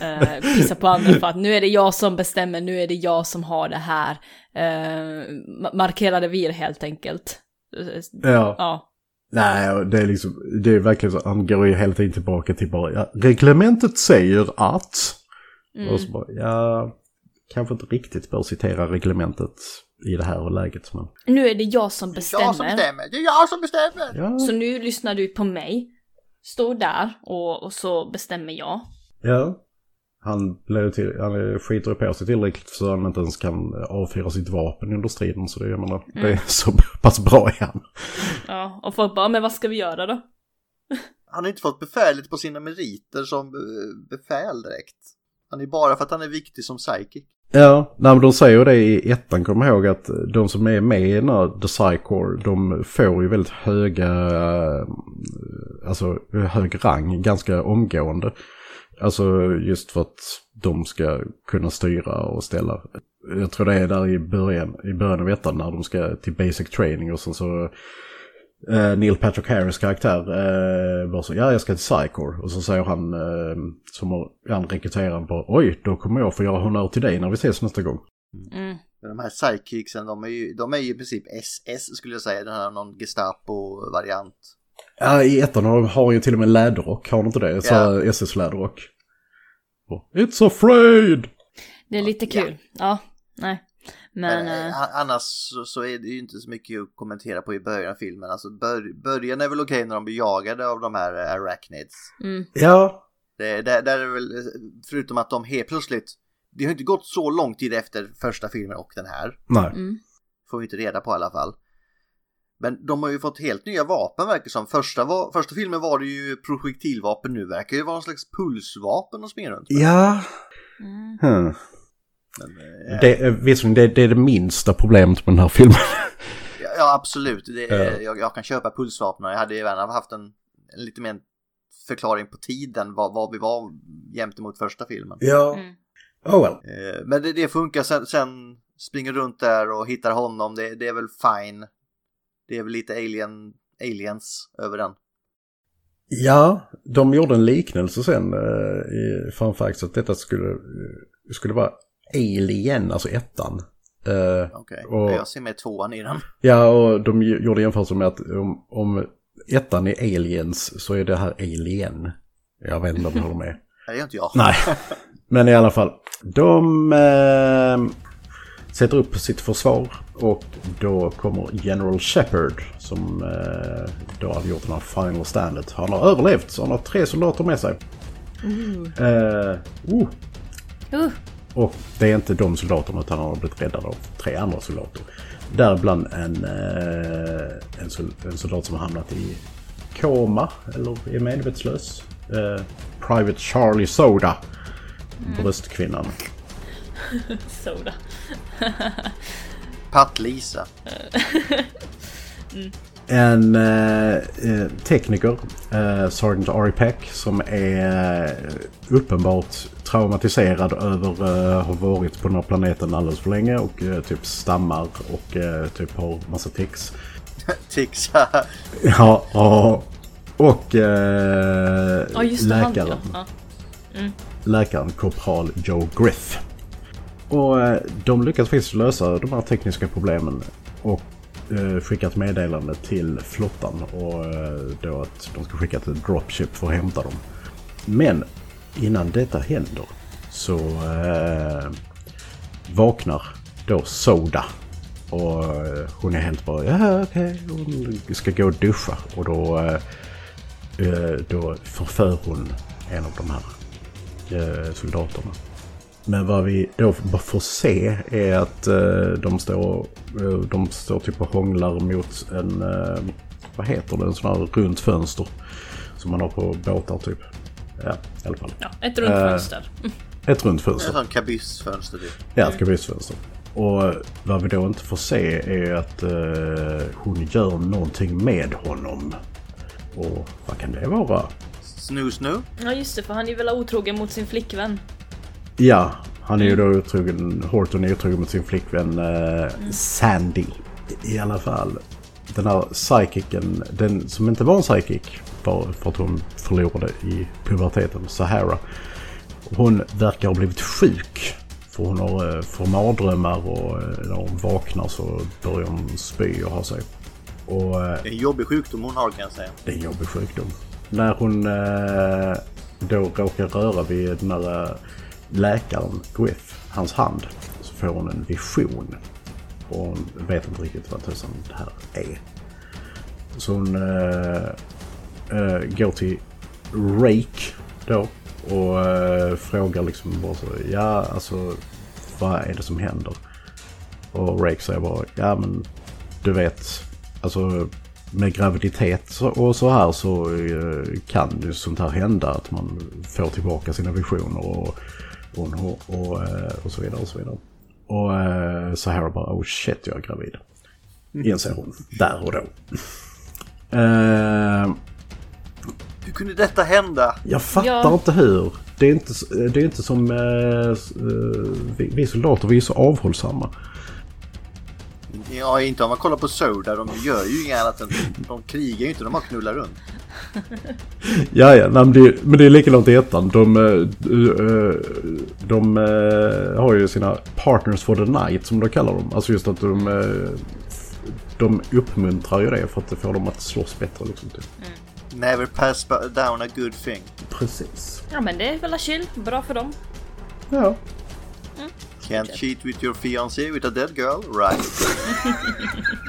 Eh, pissar på andra för att nu är det jag som bestämmer, nu är det jag som har det här. Eh, ma- markerade vir helt enkelt. Eh, Ja. Ja. Nej, det är liksom, det är verkligen så, han går ju hela tiden tillbaka till bara, ja, reglementet säger att. Och så bara, ja, kanske inte riktigt bör citera reglementet i det här läget. Men, Nu är det jag som Det är bestämmer. jag som bestämmer. Det är jag som bestämmer. ja, Så nu lyssnar du på mig. Stå där och, och så bestämmer jag. Ja. Han, blir till, han skiter på sig tillräckligt så han inte ens kan avfyra sitt vapen under striden. Så det, jag menar, det är så pass bra är han. Ja, och folk bara, men vad ska vi göra då? Han har inte fått befälet på sina meriter som eh, befäl direkt. Han är bara för att han är viktig som psychic. Ja, nej, men de säger ju det i ettan, kom ihåg att de som är med i den här The Psycore, de får ju väldigt höga, eh, alltså hög rang ganska omgående. Alltså just för att de ska kunna styra och ställa. Jag tror det är där i början, i början av ettan när de ska till basic training och sen så eh, Neil Patrick Harris karaktär eh, bara så, ja jag ska till Psycore. Och så säger han, eh, som har, han rekryteraren på, oj då kommer jag få göra honnör till dig när vi ses nästa gång. Mm. De här psychicsen, de är ju, de är ju i princip SS skulle jag säga. Den här någon Gestapo-variant. Ja, i ettan har, har ju till och med läderrock, har de inte det? Så Ja. SS-läderrock. It's afraid! Det är lite kul. Ja, nej. Men, Men, eh, eh, annars så, så är det ju inte så mycket att kommentera på i början av filmen. Alltså bör, början är väl okej när de blir jagade av de här eh, arachnids. mm, Ja, Det, där, där är väl, förutom att de helt plötsligt, det har inte gått så lång tid efter första filmen och den här. nej. mm. Får vi inte reda på i alla fall. Men de har ju fått helt nya vapen verkar som. Första, var, första filmen var det ju projektilvapen, nu verkar det vara någon slags pulsvapen de springer runt med. Ja. Mm. Hmm. Men, eh, Det, är- visserligen, det, det är det minsta problemet med den här filmen. ja, Ja, absolut. Det, Ja. jag, jag kan köpa pulsvapnen. Jag hade ju gärna haft en, en lite mer förklaring på tiden, vad, vad vi var jämt emot första filmen. Ja. Mm. Oh well. Eh, Men det, det funkar sen, sen springer runt där och hittar honom, det, det är väl fine. Det är väl lite alien, aliens över den. Ja, de gjorde en liknelse sen uh, i Fun Facts att detta skulle, eh, skulle vara Alien, alltså ettan. Eh, Okej, Och- jag ser med tvåan i den. ja, och de gjorde jämförelse med att om, om ettan är Aliens så är det här Alien. Jag vet inte om du håller med. Nej, det gör inte jag. Nej, men i alla fall. De eh, sätter upp sitt försvar och då kommer General Shepard som eh, då har gjort den här Final Standet. Han har överlevt så han har tre soldater med sig. Eh, oh. Uh, Och det är inte de soldaterna utan han har blivit räddad av tre andra soldater. Däribland en, eh, en, sol, en soldat som har hamnat i koma eller är medvetslös. Eh, Private Charlie Soda. Bröstkvinnan. soda. Patt-Lisa. En eh, eh, tekniker, eh, Sergeant Ari Peck, som är eh, uppenbart traumatiserad över att ha varit på den här planeten alldeles för länge och eh, typ stammar och eh, typ har massa tics. Tixa. Ja, och, och eh, läkaren, ja. ja. läkaren korpral Joe Griff. Och eh, de lyckas faktiskt lösa de här tekniska problemen och eh, skicka ett meddelande till flottan och eh, då att de ska skicka ett dropship för att hämta dem. Men innan detta händer så eh, vaknar då Soda och eh, hon är helt bara ja okej, hon ska gå och duscha och då, eh, då förför hon en av de här eh, soldaterna. Men vad vi då bara får se är att eh, de står, eh, de står typ och hånglar mot en, eh, vad heter det, en sån här runt fönster. Som man har på båtar typ. Ja, i alla fall. ja, ett runt fönster. Ett runt fönster. sån kabyssfönster typ. Ja, ett kabyssfönster. Och vad vi då inte får se är att eh, hon gör någonting med honom. Och vad kan det vara? Snoo snoo. Ja, just det, för han är väl otrogen mot sin flickvän. Ja, han är ju då otrogen, Horton är otrogen mot sin flickvän eh, Sandy. I alla fall, den här psychicen, den som inte var en psychic bara för att hon förlorade i puberteten, Sahara. Hon verkar ha blivit sjuk. För hon har, eh, får mardrömmar och eh, när hon vaknar så börjar hon spy och ha sig. Och eh, Det är en jobbig sjukdom hon har kan jag säga. det är en jobbig sjukdom. När hon eh, då råkar röra vid den eh, läkaren Griff, hans hand, så får hon en vision. Och hon vet inte riktigt vad tusan det här är. Så hon äh, äh, går till Rake då och äh, frågar liksom bara så, ja alltså vad är det som händer? Och Rake säger bara, ja men du vet, alltså med graviditet och så här så kan ju sånt här hända att man får tillbaka sina visioner och, och, och, och, eh, och så vidare och så vidare. Och eh, Sahara bara, oh shit jag är gravid. Inser hon, där och då. Eh, Hur kunde detta hända? jag fattar Ja. inte hur. Det är inte, det är inte som eh, vi, vi soldater, vi är så avhållsamma. Ja, inte om man kollar på Soda. De gör ju inget annat än... De krigar ju inte, de bara knullar runt. Ja, ja, nej, men, det, men det är likadant i ettan. De, eh, eh, de eh, har ju sina partners for the night som de kallar dem. Alltså just att de, de uppmuntrar ju det för att det får dem att slåss bättre. Liksom, typ. Never pass down a good thing. Precis. Ja, men det är väl chill. Bra för dem. Ja. Can't cheat with your fiancé with a dead girl, right?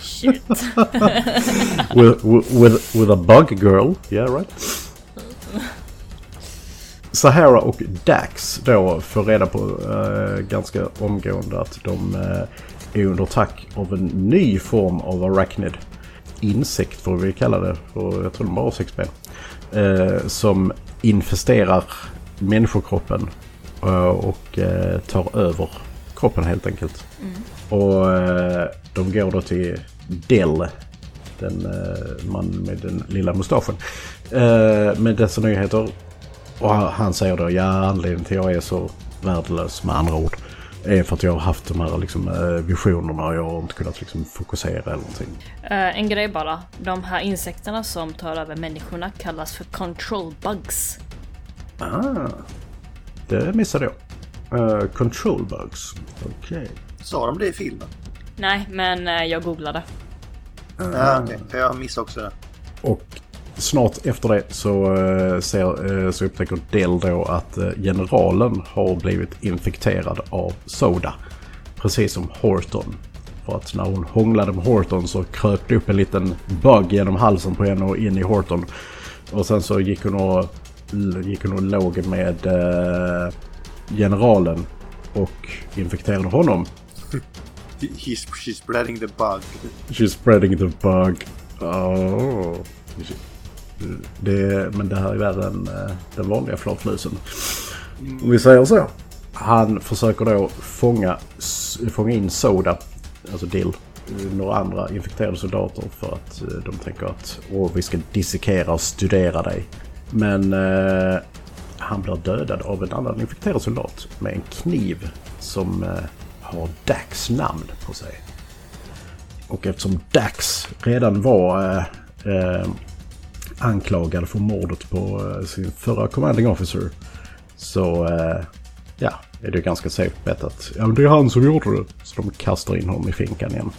Shit. With, with, with a bug girl. Yeah, right. Sahara och Dax då får reda på eh, ganska omgående att de eh, är under attack av en ny form av arachnid. Insekt får vi kalla det, för jag tror de har sex ben. Eh, som infesterar människokroppen och eh, tar över kroppen helt enkelt. Och eh, de går då till Dell. Den uh, man med den lilla mustaschen. Med dessa nyheter. Och han säger då, ja anledningen till att jag är så värdelös med andra ord är för att jag har haft de här liksom, visionerna och jag har inte kunnat liksom, fokusera eller någonting. Uh, en grej bara. De här insekterna som tar över människorna kallas för control bugs. Ah, det missade jag. Uh, control bugs. Okej. Okay. Sa de det i filmen? Nej, men uh, jag googlade. Uh, ja, okej. Okay. Jag missade också det. Och snart efter det så, ser, så upptäcker Dell då att generalen har blivit infekterad av Soda. Precis som Horton. För att när hon hånglade med Horton så kröp det upp en liten bug genom halsen på henne och in i Horton. Och sen så gick hon och, gick hon och låg med eh, generalen och infekterade honom. He's, she's spreading the bug. She's spreading the bug. Oh. Det, men det här är värre än uh, den vanliga flatflusen. Om vi säger så. Han försöker då fånga, fånga in Soda, alltså Dill, några andra infekterade soldater för att de tänker att Åh, vi ska dissekera och studera dig. Men eh, han blir dödad av en annan infekterad soldat med en kniv som eh, har Dax namn på sig. Och eftersom Dax redan var eh, eh, anklagad för mordet på eh, sin förra commanding officer så eh, ja, är det ganska safe bet att ja, det är han som gjorde det. Så de kastar in honom i finkan igen.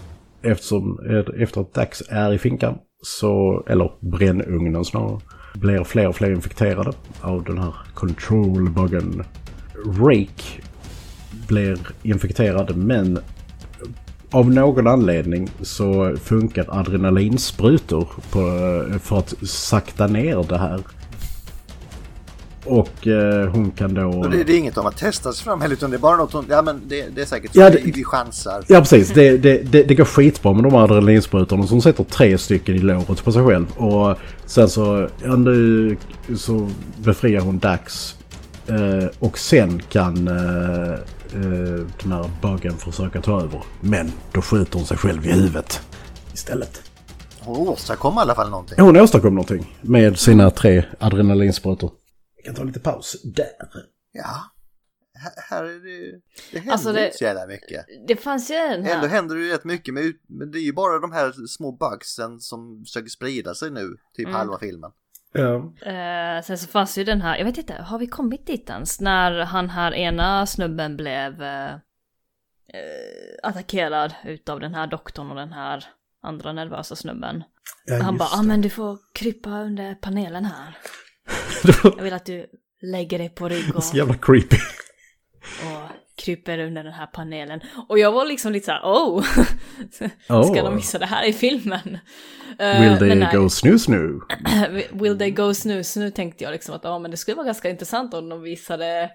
Eftersom, eh, efter att Dax är i finkan, så, eller brännugnen snarare, blir fler och fler infekterade av den här control-buggen. Rake blir infekterad men av någon anledning så funkar adrenalinsprutor på, för att sakta ner det här. Och eh, hon kan då... Det, det, är inget de har testat sig fram heller utan det är bara något hon... Ja men det, det är säkert så. Ja, det, vi chansar. Ja precis. Det, det, det, går skitbra med de här adrenalinsprutorna som sätter tre stycken i låret på sig själv. Och sen så... Ja, nu så befriar hon Dax. Eh, och sen kan eh, eh, den här buggen försöka ta över. Men då skjuter hon sig själv i huvudet istället. Hon åstadkom i alla fall någonting. Hon åstadkom någonting med sina tre adrenalinsprutor. Vi kan ta lite paus där. Ja. Här är det, det händer alltså det, inte så jävla mycket. Det fanns ju en här. Ändå händer det ju rätt mycket med, men det är ju bara de här små bugsen som försöker sprida sig nu, typ mm. halva filmen. Ja. Uh, sen så fanns ju den här, jag vet inte, har vi kommit dit ens? När han här ena snubben blev uh, attackerad utav den här doktorn och den här andra nervösa snubben. Ja, han bara, ja ah, men du får krypa under panelen här. Jag vill att du lägger dig på rygg och... Så jävla creepy. Och kryper under den här panelen. Och jag var liksom lite såhär, oh! Ska de missa det här i filmen? Eh, Will they nej, go snus nu? Will they go snus nu tänkte jag liksom att ja men det skulle vara ganska intressant om de visade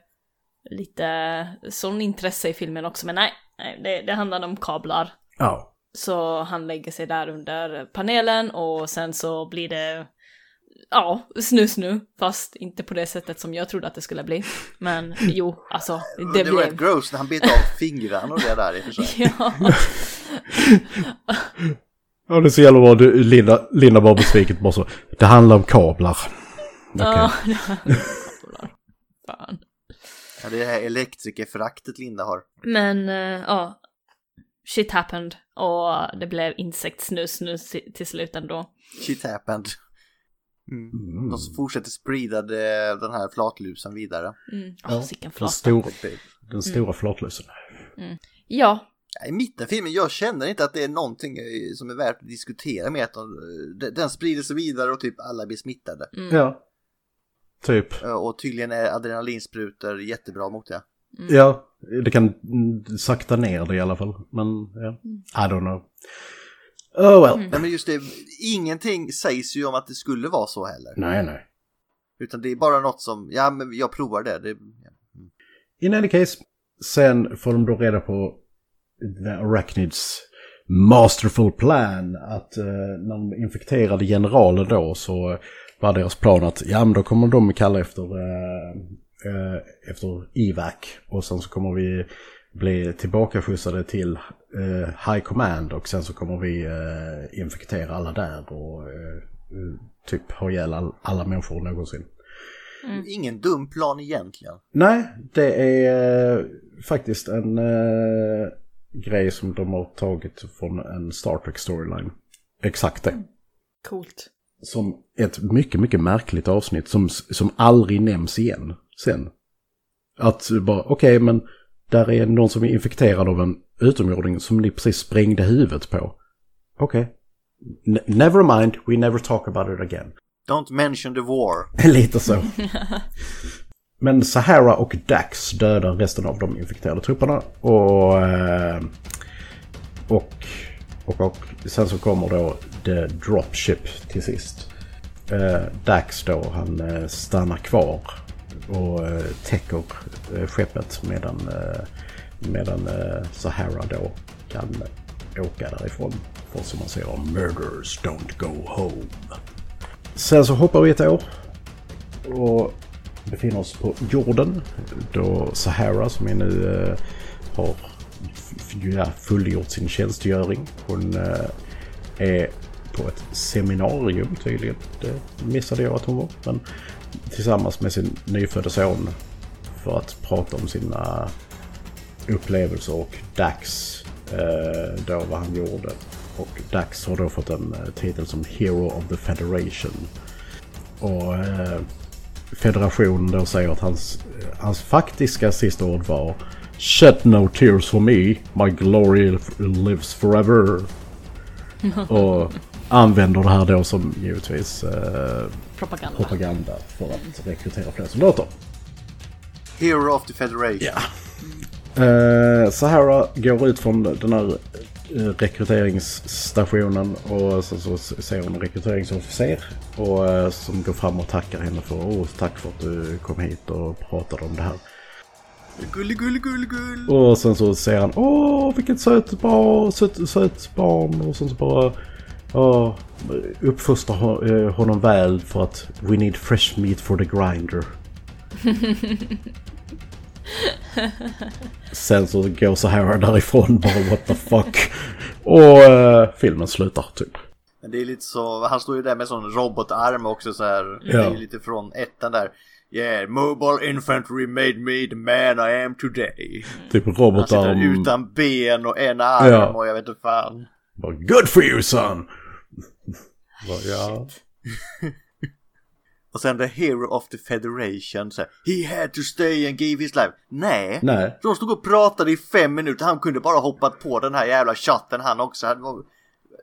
lite sån intresse i filmen också. Men nej, nej det, det handlade om kablar. Ja. Oh. Så han lägger sig där under panelen och sen så blir det ja, snus nu, fast inte på det sättet som jag trodde att det skulle bli. Men jo, alltså, det, det blev... Det var rätt gross när han bet av fingrarna och det där i och för sig. ja. ja, det är så jävla bra. Du, Linda, Linda var besviken bara så. Det handlar om kablar. Okay. Ja, det handlar om kablar. Fan. Ja, det är det här elektrikerföraktet Linda har. Men, uh, ja. Shit happened. Och det blev insektsnus nu till slut ändå. Shit happened. Mm. Mm. De fortsätter sprida det, den här flatlusen vidare. Mm. Oh, ja, den, stor, den stora mm. flatlusen. Mm. Ja. I mitten av filmen, jag känner inte att det är någonting eh, som är värt att diskutera med att den sprider sig vidare och typ alla blir smittade. Mm. Ja. Typ. Och tydligen är adrenalinsprutor jättebra mot det. Mm. Ja, det kan sakta ner det i alla fall. Men ja, I don't know. Oh well. Mm. Nej men just det, ingenting sägs ju om att det skulle vara så heller. Nej, nej. Utan det är bara något som, ja men jag provar det. det ja. mm. In any case, sen får de då reda på The Arachnids masterful plan att uh, när de infekterade generalen då så var deras plan att ja men då kommer de kalla efter, uh, uh, efter Ivac och sen så kommer vi bli tillbakaskjutsade till eh, High Command och sen så kommer vi eh, infektera alla där och eh, typ ha ihjäl all, alla människor någonsin. Mm. Ingen dum plan egentligen. Nej, det är eh, faktiskt en eh, grej som de har tagit från en Star Trek storyline. Exakt det. Coolt. Som ett mycket, mycket märkligt avsnitt som, som aldrig nämns igen sen. Att bara, okej okay, men där är någon som är infekterad av en utomjording som ni precis sprängde huvudet på. Okej. Okay. Never mind, we never talk about it again. Don't mention the war. Lite så. Men Sahara och Dax dödar resten av de infekterade trupperna. Och, eh, och, och, och sen så kommer då The Dropship till sist. Eh, Dax då, han eh, stannar kvar och eh, täcker eh, skeppet medan, eh, medan Sahara då kan åka därifrån. För som man säger, murders don't go home. Sen så hoppar vi ett år och befinner oss på jorden. Då Sahara som är nu eh, har ja, fullgjort sin tjänstgöring. Hon eh, är på ett seminarium tydligen. Det missade jag att hon var. Men tillsammans med sin nyfödda son för att prata om sina upplevelser och Dax eh, då vad han gjorde. Och Dax har då fått en eh, titel som Hero of the Federation. Och eh, federationen då säger att hans, hans faktiska sista ord var Shed no tears for me, my glory lives forever. och använder det här då som givetvis eh, propaganda. propaganda för att rekrytera fler soldater. Hero of the Federation. Ja. Eh, Sahara går ut från den här eh, rekryteringsstationen och så, så ser hon en rekryteringsofficer och, eh, som går fram och tackar henne för oh, tack för att du kom hit och pratade om det här. Gull, gull, gull, gull. Och sen så säger han åh vilket söt barn, söt, söt barn och sen så bara åh, uppfostra eh, honom väl för att we need fresh meat for the grinder. Sen så går så här därifrån bara what the fuck. Och uh, filmen slutar typ. Men det är lite så, han står ju där med sån robotarm också så här. Ja. Det är lite från ettan där. Yeah, mobile infantry made me the man I am today. Typ robotarm. Han sitter utan ben och en arm ja. och jag vet inte fan. Good for you son! Ja. Och sen The Hero of the Federation. Så här, He had to stay and give his life. Nej. Nej. De stod och pratade i fem minuter. Han kunde bara hoppat på den här jävla chatten han också. Det var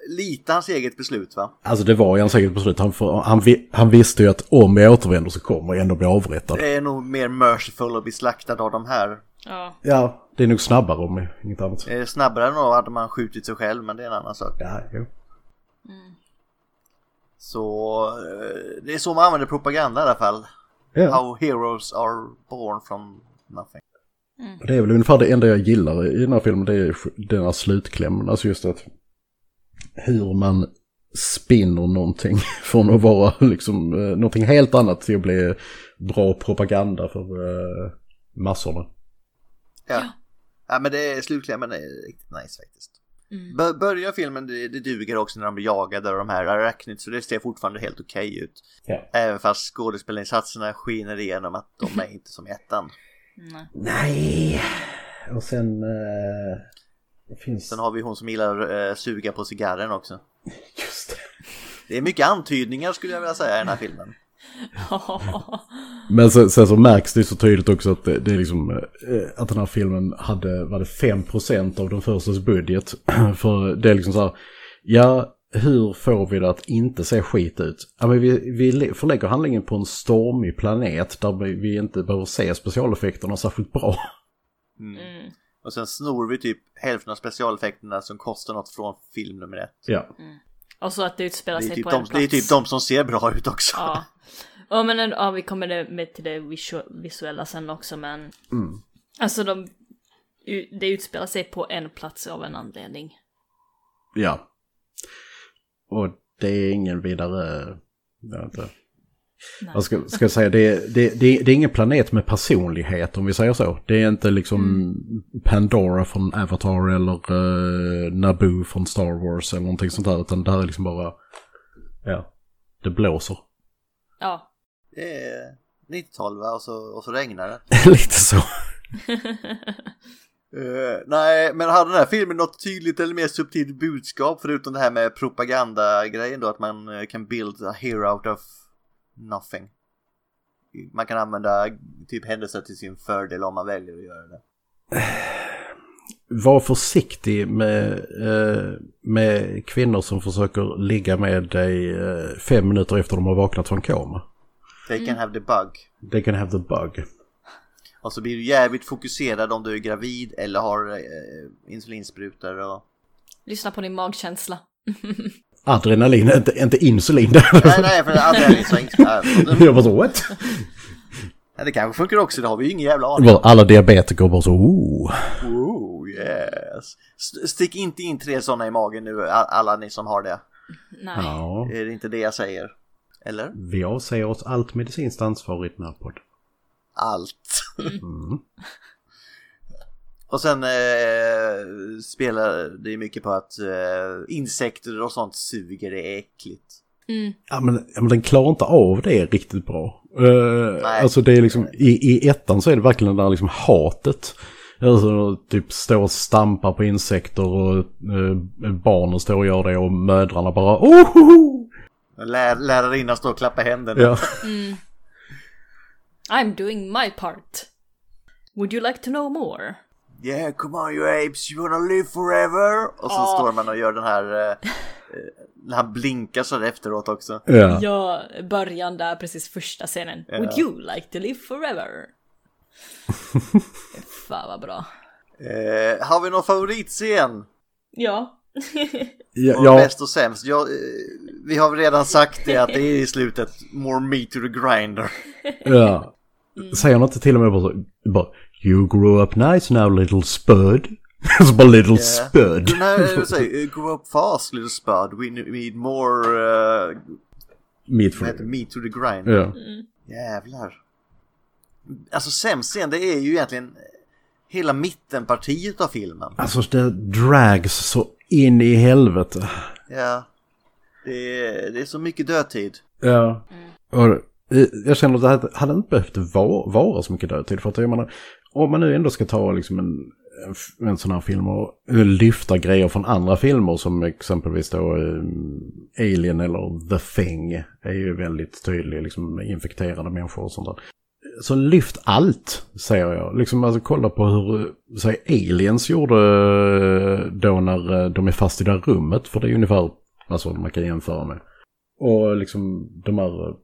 lite hans eget beslut va? Alltså det var ju hans eget beslut. Han, han, han visste ju att om jag återvänder så kommer jag ändå bli avrättad. Det är nog mer merciful att bli slaktad av de här. Ja. Ja, det är nog snabbare om inget annat. Det är snabbare än då hade man skjutit sig själv men det är en annan sak. Ja, jo. Mm. Så eh, det är så man använder propaganda i alla fall. Yeah. How heroes are born from nothing. Mm. Det är väl ungefär det enda jag gillar i den här filmen, det är den här slutklämmen. Alltså just att hur man spinner någonting från att vara liksom eh, någonting helt annat till att bli bra propaganda för uh, massorna. Ja. ja, men det är slutklämmen är riktigt nice faktiskt. Mm. Börjar filmen, det, det duger också när de blir jagade av de här arachnids så det ser fortfarande helt okej okay ut. Ja. Även fast skådespelarinsatserna skiner igenom att de är inte som ettan. Nej. Nej. Och sen... Uh, finns... Sen har vi hon som gillar uh, suga på cigarren också. Just det. Det är mycket antydningar skulle jag vilja säga i den här filmen. Men sen, sen, så märks det så tydligt också att det, det är liksom eh, att den här filmen hade, var det 5% av den förstas budget. För det är liksom så här, ja hur får vi det att inte se skit ut? Ja, men vi, vi förlägger handlingen på en stormig planet där vi, inte behöver se specialeffekterna särskilt bra. Mm. Mm. Och sen snor vi typ hälften av specialeffekterna som kostar något från film nummer ett. Ja. Mm. Och så att det utspelar sig typ på de, en plats. Det är typ de som ser bra ut också. Ja. Ja men ja, vi kommer med till det visuella sen också men mm. Alltså de Det utspelar sig på en plats av en anledning. Ja. Och det är ingen vidare jag inte, Nej. Jag ska, ska säga, det, det, det, det är ingen planet med personlighet om vi säger så. Det är inte liksom Pandora från Avatar eller uh, Naboo från Star Wars eller någonting sånt där. Utan det här är liksom bara, ja, det blåser. Ja. Det är 90-tal va? Och så, och så regnar det. Lite så. Eh, nej, men hade den här filmen något tydligt eller mer subtilt budskap förutom det här med propagandagrejen då att man eh, kan build a hero out of nothing? Man kan använda typ händelser till sin fördel om man väljer att göra det. Var försiktig med, eh, med kvinnor som försöker ligga med dig eh, fem minuter efter de har vaknat från koma. They can have the bug. They can have the bug. Och så blir du jävligt fokuserad om du är gravid eller har eh, insulinsprutor och... Lyssna på din magkänsla. Adrenalin, inte, inte insulin. Nej, nej, för adrenalin så inte... Jag bara så, what? Ja, det kanske funkar också, det har vi ju ingen jävla aning Alla diabetiker bara så, oh. Oh yes. St- stick inte in tre sådana i magen nu, alla ni som har det. Nej. Ja, Är det inte det jag säger? Eller? vi avsäger oss allt medicinskt ansvar i den här podden. Allt. Mm. Och sen eh, spelar det mycket på att eh, insekter och sånt suger, det är äckligt. Mm. Ja men, ja men den klarar inte av det riktigt bra. Uh, Nej. alltså det är liksom, i, i ettan så är det verkligen det där liksom hatet. Alltså typ står och stampar på insekter och uh, barnen står och gör det och mödrarna bara oh! Lär, lärarinnan står och klappar händerna. Ja. Mm. I'm doing my part. Would you like to know more? Yeah, come on you apes, you wanna live forever? Och så Ja. står man och gör den här, eh, eh, när han blinkar så efteråt också. ja. Ja, början där, precis första scenen. Ja. Would you like to live forever? Fan vad bra. Eh, har vi någon favoritscen? Ja. Ja, bäst och sämst? Ja, eh, vi har väl redan sagt det att det är i slutet more meat to the grinder. ja. Säger han inte till och med bara så, bara You grew up nice now little spud. så bara little Yeah. spud. Den här, eh, säg, grow up fast little spud, we need more, uh, heter för det? meat to the grinder. Ja. Jävlar. Alltså sämst scen, det är ju egentligen hela mittenpartiet av filmen. Alltså det drags så in i helvete. Ja. Det är, det är så mycket dödtid. Ja. Och eh, jag känner att det hade inte behövt vara, vara så mycket dödtid. För att jag menar, om man nu ändå ska ta liksom en, en sån här film och lyfta grejer från andra filmer som exempelvis då eh, Alien eller The Thing är ju väldigt tydlig, liksom med infekterade människor och sånt där. Så lyft allt, säger jag. Liksom alltså kolla på hur säg, aliens gjorde eh, då när eh, de är fast i det här rummet. För det är ungefär alltså, man kan jämföra med. Och liksom de här,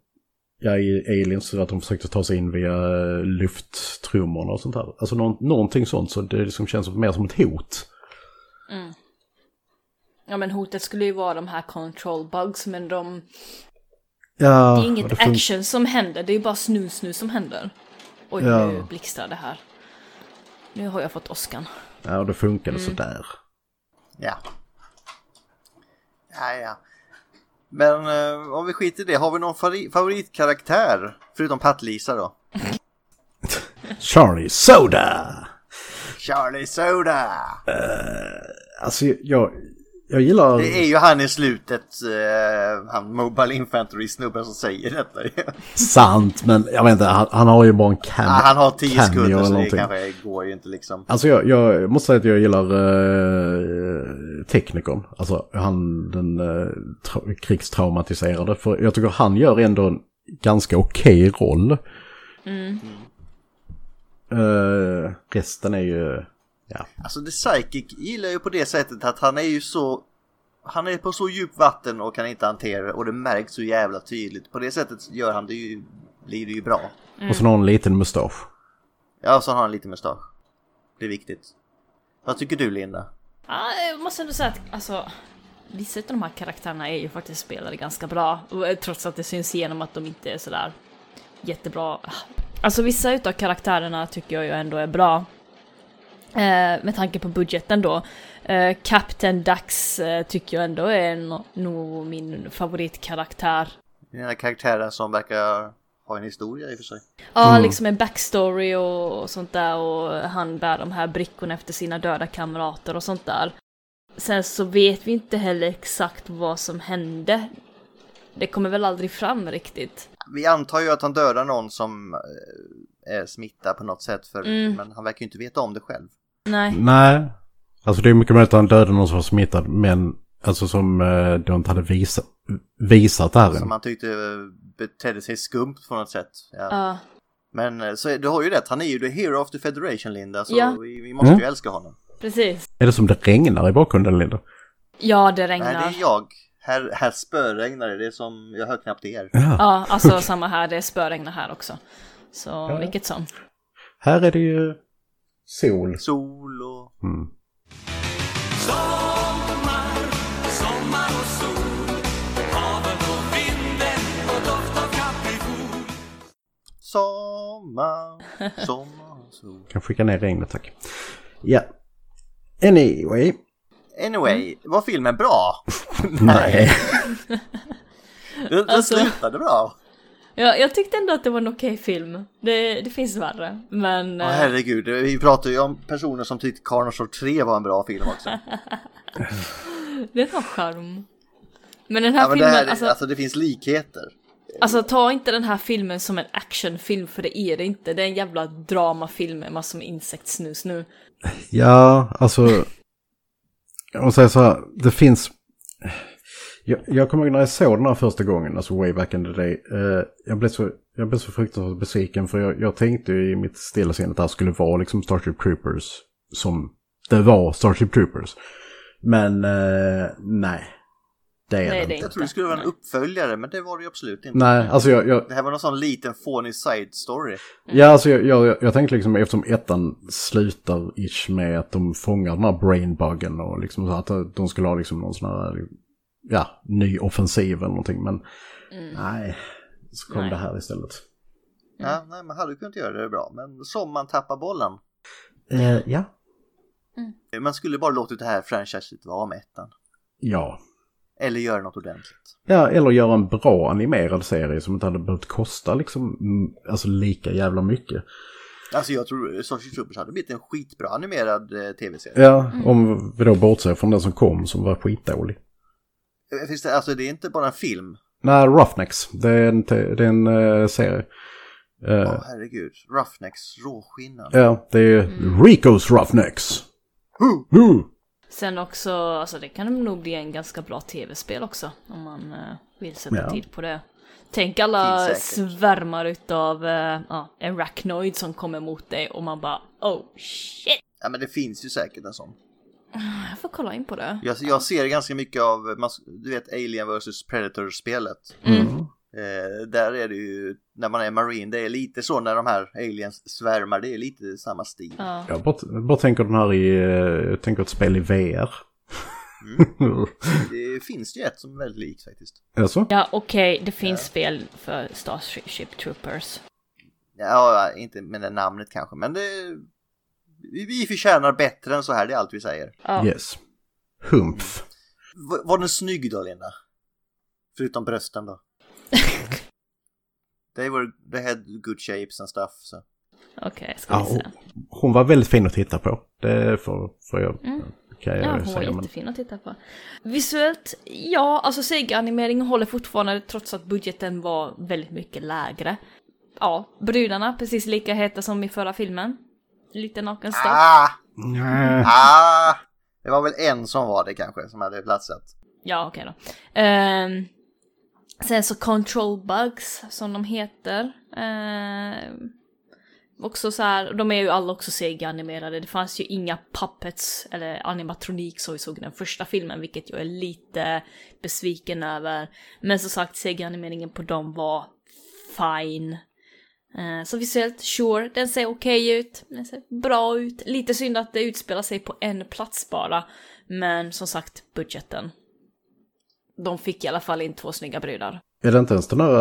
ja i aliens, att de försökte ta sig in via eh, lufttrummorna och sånt där. Alltså någon, någonting sånt så det liksom känns mer som ett hot. Ja men hotet skulle ju vara de här control bugs men de... Ja, Det är inget fun- action som händer, det är bara snus nu som händer. Oj, Ja. nu blixtrar det här. Nu har jag fått åskan. Ja, och det funkade sådär. Ja. Ja, ja. Men eh, om vi skiter i det, har vi någon favoritkaraktär? Förutom Patt-Lisa då? Charlie Soda! Charlie Soda! Alltså jag, jag gillar... Det är ju han i slutet, eh, han Mobile Infantry-snubben som säger detta. Sant, men jag vet inte, han, han har ju bara en cam han har 10 cameo sekunder eller så det någonting. kanske går ju inte liksom. Alltså jag, jag måste säga att jag gillar uh, teknikern. Alltså han den uh, tra- krigstraumatiserade. För jag tycker han gör ändå en ganska okej roll. Eh, resten är ju, ja. Alltså The Psychic gillar ju på det sättet att han är ju så han är på så djupt vatten och kan inte hantera det och det märks så jävla tydligt. På det sättet gör han det ju, blir det ju bra. Och så har han en liten mustasch. Ja, så har han lite mustasch. Det är viktigt. Vad tycker du Linda? Ja, jag måste ändå säga att alltså, vissa av de här karaktärerna är ju faktiskt spelade ganska bra. och, eh, Trots att det syns igenom att de inte är sådär jättebra. Alltså vissa utav karaktärerna tycker jag ju ändå är bra. Eh, med tanke på budgeten då. Eh, Captain Dax eh, tycker jag ändå är no- nog min favoritkaraktär. Den här karaktären som verkar ha en historia i och för sig. Ja, Mm. liksom en backstory och, och sånt där och han bär de här brickorna efter sina döda kamrater och sånt där. Sen så vet vi inte heller exakt vad som hände. Det kommer väl aldrig fram riktigt. Vi antar ju att han dödar någon som eh, är smittad på något sätt för, Mm. men han verkar ju inte veta om det själv. Nej. Nej, alltså det är mycket möjligt att han dödade någon som var smittad, men alltså som eh, de inte hade visa, visat där Som än. han tyckte betedde sig skumt på något sätt. Ja. Ja. Men eh, så du har ju rätt, han är ju the hero of the federation Linda, så Ja. vi, vi måste Mm. ju älska honom. precis. Är det som det regnar i bakgrunden, Linda? Ja, det Nej, regnar. det är jag. Här, här spöregnar det, det är som, jag hör knappt er. Ja. Ja, alltså samma här. Det spöregnar här också. Så vilket som. Här är det ju sol. Sol och... Mm. Sommar, sommar och sol Havet och vinden och doft av kaprifol Sommar, sommar, sol. Kan skicka ner regnet, tack. Ja. Anyway. Anyway, var filmen bra? Nej. Den, den Alltså- slutade bra. Ja, jag tyckte ändå att det var en okej film. Det, det finns värre. Men... Åh eh, herregud, vi pratar ju om personer som tyckte Carnosaur 3 var en bra film också. Det har charm. Men den här Ja, men det, filmen, här, alltså, alltså det finns likheter. alltså ta inte den här filmen som en actionfilm för det är det inte. Det är en jävla dramafilm med massor med insektsnus nu. Ja, alltså. Jag måste säga så här, det finns. Jag, jag kommer ihåg när jag såg den här första gången, alltså way back in the day. Eh, jag, blev så, jag blev så fruktansvärt besviken för jag, jag tänkte ju i mitt stilla sinne att det här skulle vara liksom Starship Troopers som det var Starship Troopers. Men eh, nej, det är Nej, det inte. Jag tror det skulle vara en uppföljare, men det var det ju absolut inte. Nej, alltså jag, jag, Det här var någon sån liten fånig side story. Ja, alltså jag, jag, jag tänkte liksom eftersom ettan slutar ish med att de fångar den här brainbuggen och liksom så att de skulle ha liksom någon sån här, ja, ny offensiv eller någonting. Men nej, så kom Nej. det här istället. Ja, nej, man hade kunnat göra det bra, men som man tappar bollen. Eh, ja. Man skulle bara låtit det här franchiset vara med ettan. Ja. Eller göra något ordentligt. Ja, eller göra en bra animerad serie som inte hade behövt kosta liksom, mm, alltså lika jävla mycket. Alltså jag tror Starship Troopers hade blivit en skitbra animerad eh, tv-serie. Ja, om vi då bortser från den som kom som var skitdålig. Finns det, alltså det är inte bara en film. Nej, Roughnecks, det är en, det är en eh, serie. Åh Eh, herregud, Roughnecks, råskinnan. Ja, det är Ricos Roughnecks. Huh. Sen också, alltså det kan nog bli en ganska bra tv-spel också. Om man eh, vill sätta Ja. tid på det. Tänk alla svärmar utav uh, ja, arachnoid som kommer mot dig och man bara oh shit. Ja men det finns ju säkert en sån. Jag får kolla in på det. Jag, jag ser ganska mycket av, du vet Alien vs Predator-spelet. Mm. Eh, där är det ju, när man är marine, det är lite så när de här aliens svärmar, det är lite samma stil. Ja. Jag bara, bara tänker den här i, eh, jag tänker ett spel i VR. Det finns ju ett som är väldigt likt faktiskt. alltså? Ja, okej, det finns spel för Starship Troopers. Ja, inte med det namnet kanske, men det... Vi, vi förtjänar bättre än så här, det är allt vi säger. Ja. Yes. Humpf. V- var den snygg då, Linda? Förutom brösten då? They were, they had good shapes and stuff. Så. Okej, ska Ja, vi se. hon, hon var väldigt fin att titta på. Det får, får jag, kan jag Ja, hon var säga. Men, jättefin att titta på. Visuellt, ja, alltså Sega-animeringen håller fortfarande trots att budgeten var väldigt mycket lägre. Ja, brudarna precis lika heta som i förra filmen. Lite nakenstuff. Ah! Nej. Ah! Det var väl en som var det kanske, som hade platsat. Ja, okej då. Ehm, sen så Control Bugs, som de heter. Ehm, också så här, de är ju alla också Sega-animerade. Det fanns ju inga puppets eller animatronik som vi såg i den första filmen, vilket jag är lite besviken över. Men som sagt, Sega-animeringen på dem var fine. Eh, Så visuellt, sure, den ser okej ut, den ser bra ut. Lite synd att det utspelar sig på en plats bara. Men som sagt, budgeten. De fick i alla fall in två snygga brudar. Är det inte ens den här,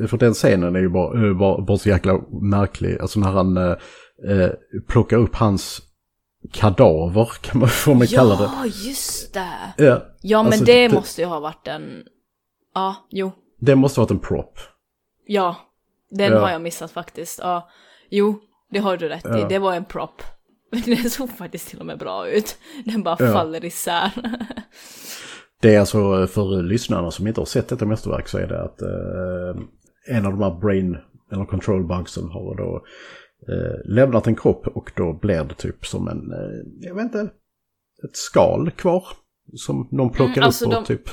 eh, för den scenen är ju bara, eh, bara, bara så jäkla märklig. Alltså när han eh, plockar upp hans kadaver, kan man, får man kalla det. Ja, just det! Ja, Ja, men Alltså, det det- måste ju ha varit en... Ja, jo. Det måste ha varit en prop. Ja, den Ja. har jag missat faktiskt. Ja, jo, det har du rätt i. Ja. Det var en prop. Den såg faktiskt till och med bra ut. Den bara Ja. faller isär. Det är alltså för lyssnarna som inte har sett detta mästerverk så är det att eh, en av de här brain eller control bugsen har då eh, lämnat en kropp och då blir det typ som en, eh, jag vet inte, ett skal kvar. Som någon plockar Mm, alltså upp och de- typ.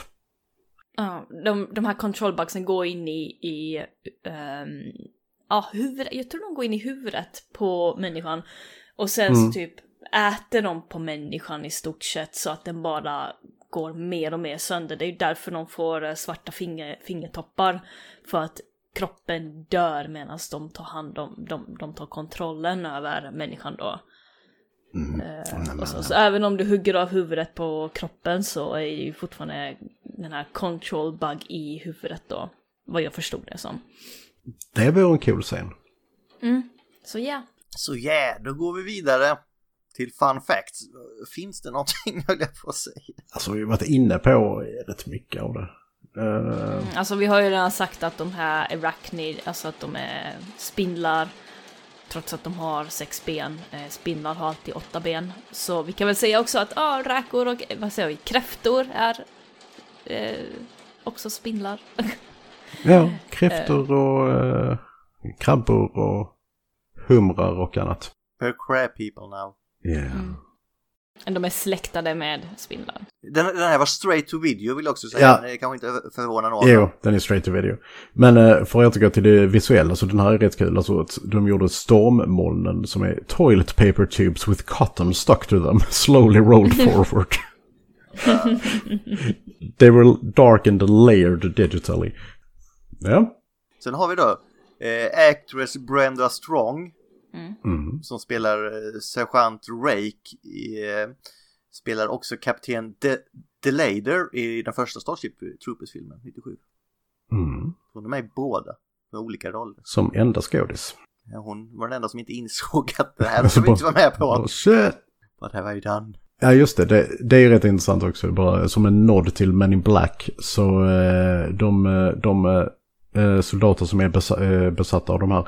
Ja, de, de här controlbugsen går in i, i ehm, ja, huvudet. Jag tror de går in i huvudet på människan. Och sen Mm. så typ äter de på människan i stort sett så att den bara går mer och mer sönder. Det är ju därför de får eh, svarta finger, fingertoppar. För att kroppen dör medan de tar hand om, de, de tar kontrollen över människan då. Mm. Eh, och så, så även om du hugger av huvudet på kroppen så är det ju fortfarande den här control bug i huvudet då. Vad jag förstod det som. Det vore en cool scen. Så ja. Så ja, yeah, då går vi vidare till fun facts. Finns det någonting höll jag på att säga? Alltså vi har varit inne på rätt mycket av det. Eh, Alltså vi har ju redan sagt att de här arachnid, alltså att de är spindlar. Trots att de har sex ben. Eh, spindlar har alltid åtta ben. Så vi kan väl säga också att ah, räkor och vad säger vi, kräftor är eh, också spindlar. ja, kräftor och eh, krabbor och humrar och annat. Per crab people now. Yeah. de är släktade med spindlar. Den, den här var straight to video vill jag också säga. Ja. Det kanske inte förvånar någon. Jo, den är straight to video. Men eh, för att återgå till det visuella, så den här är rätt kul. Alltså, att de gjorde stormmolnen som är toilet paper tubes with cotton stuck to them, slowly rolled forward. They were darkened and layered digitally. Ja. Sen har vi då eh, actress Brenda Strong Mm. som spelar eh, sergeant Rake. I, eh, spelar också kapten De- Delader i den första Starship Troopers-filmen 97. Mm. Hon är med i båda med olika roller. Som enda skådis. Ja, hon var den enda som inte insåg att det här ska vi inte vara med Oh, på. shit. What have I done? Ja just det, det, det är rätt intressant också. Bara som en nod till Men in Black. Så eh, de, eh, de eh, soldater som är besa, eh, besatta av de här.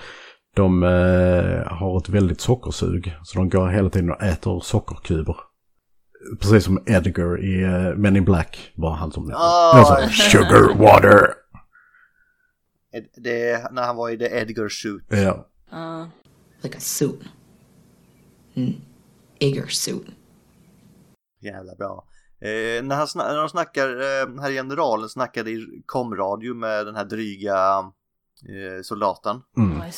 De eh, har ett väldigt sockersug. Så de går hela tiden och äter sockerkuber. Precis som Edgar i eh, Men in Black var han som... Jag sa sugar water. Det är när han var i The Edgar Suit. Ja. Uh, like a suit. Mm. Eager suit. Jävla bra. Eh, när, han när de snackar, eh, här generalen snackade i komradio med den här dryga eh, soldaten.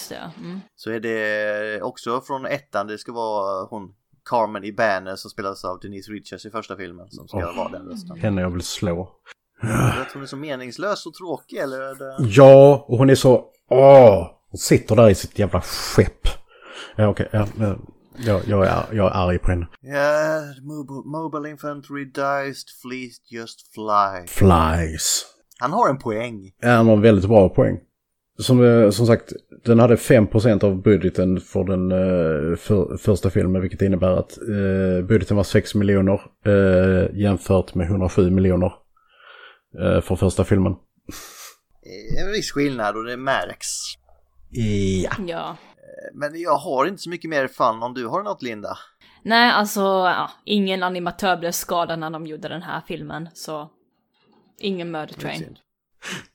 det. Mm. Så är det också från ettan, det ska vara hon Carmen i Banner som spelas av Denise Richards i första filmen som ska Oh. vara den rösten. Henne jag vill slå. För att hon är så meningslös och tråkig eller? Är det... Ja, och hon är så... Åh! Hon sitter där i sitt jävla skepp. Ja okej, ja, ja, jag, jag, är, jag är arg på henne. Yeah, mobile, mobile infantry dies, fleet just fly. Flies. Han har en poäng. Ja, han har en väldigt bra poäng. Som, eh, som sagt, den hade 5% av budgeten för den eh, för, första filmen, vilket innebär att eh, budgeten var 6 miljoner eh, jämfört med 107 miljoner eh, för första filmen. Eh, En viss skillnad och det märks. Ja. Ja. Men jag har inte så mycket mer fun om du har något Linda. Nej, alltså ja, ingen animatör blev skadad när de gjorde den här filmen, så ingen murder train.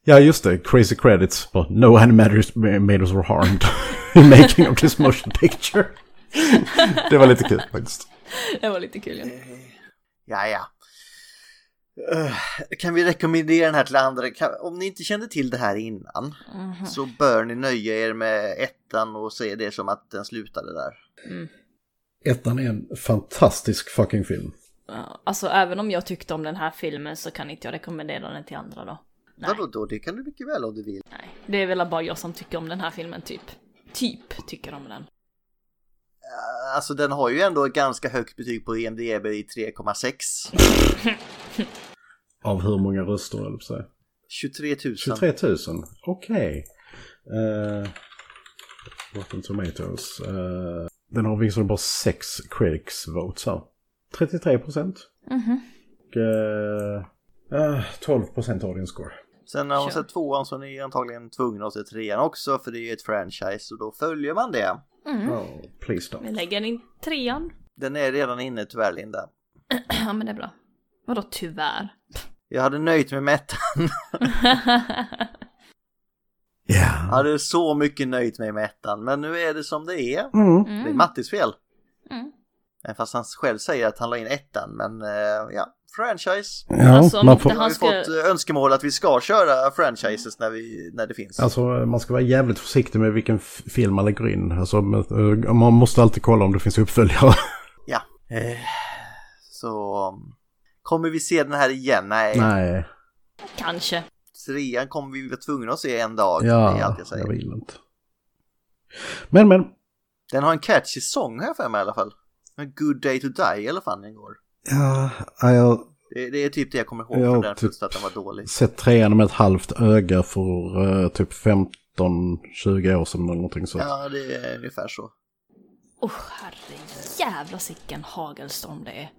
Ja, just det. Crazy credits. But no animators animators were harmed in making of this motion picture. det var lite kul faktiskt. Det var lite kul. Ja. Ja, ja. Eh, kan vi rekommendera den här till andra? Kan, om ni inte kände till det här innan så bör ni nöja er med ettan och se det som att den slutade där. Ettan är en fantastisk fucking film. Alltså även om jag tyckte om den här filmen så kan inte jag rekommendera den till andra då. Nej, Vadå då? Det kan du mycket väl om du vill. nej. Det är väl bara jag som tycker om den här filmen typ. Typ tycker om den. Alltså den har ju ändå ett ganska högt betyg på IMDB i 3,6. Av hur många röster, eller på sig? 23 000. 23 000. Okej. Eh, Rotten Tomatoes. Uh, den har visserligen bara 6 critics votes här. 33 procent. Och eh, eh, 12 procent audience score. Sen har hon Kör. sett tvåan så är ni antagligen tvungna att se trean också för det är ett franchise och då följer man det. Oh, please Vi don't. lägger in trean. Den är redan inne tyvärr Linda. ja men det är bra. Vadå tyvärr? Jag hade nöjt mig med ettan. Ja. Jag hade så mycket nöjt mig med ettan men nu är det som det är. Mm. Det är Mattis fel. Mm. Även Fast han själv säger att han la in ettan men eh, ja, franchise. Ja, Alltså, man får, har vi ska- fått eh, önskemål att vi ska köra franchises när, vi, när det finns. alltså, man ska vara jävligt försiktig med vilken film man lägger in. Alltså, eh, man måste alltid kolla om det finns uppföljare. Ja. Eh, så kommer vi se den här igen? Nej. Nej, Kanske. Trean kommer vi vara tvungna att se en dag. det är allt ja, jag säger. jag vill inte. Men, men. Den har en catchy sång här för mig i alla fall. A good day to die eller fan den går. Ja, ja, jag Det, det är typ det jag kommer ihåg Ja, från den typ. att den var dålig. sett trean med ett halvt öga för eh, typ 15-20 år sedan eller någonting så. Ja, det är ungefär så. Oh herre jävla sicken hagelstorm det är.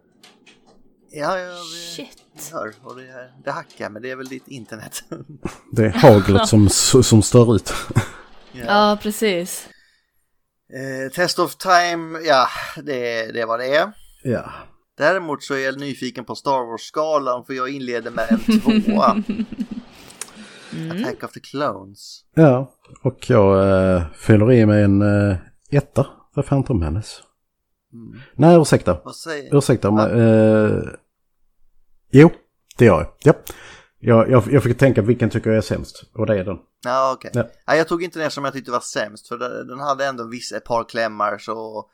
Ja, ja, det, Shit. jag hör. Och det, det hackar, men det är väl ditt internet. Det är haglet som, som stör ut. ja. Ja, precis. Eh, Test of time, ja, det, det är vad det är. ja. Däremot så är jag nyfiken på Star Wars-skalan för jag inleder med en tvåa. Attack of the Clones. Ja, och jag äh, fyller i med en äh, etta för Phantom Menace. Mm. Nej, ursäkta. Vad säger Ursäkta. Men, eh, jo, det gör jag. Ja. Jag, jag. Jag fick tänka vilken tycker jag är sämst. Och det är den. Ja, okej. Ja. Nej, jag tog inte den som jag tyckte var sämst för den hade ändå viss, ett par klämmar så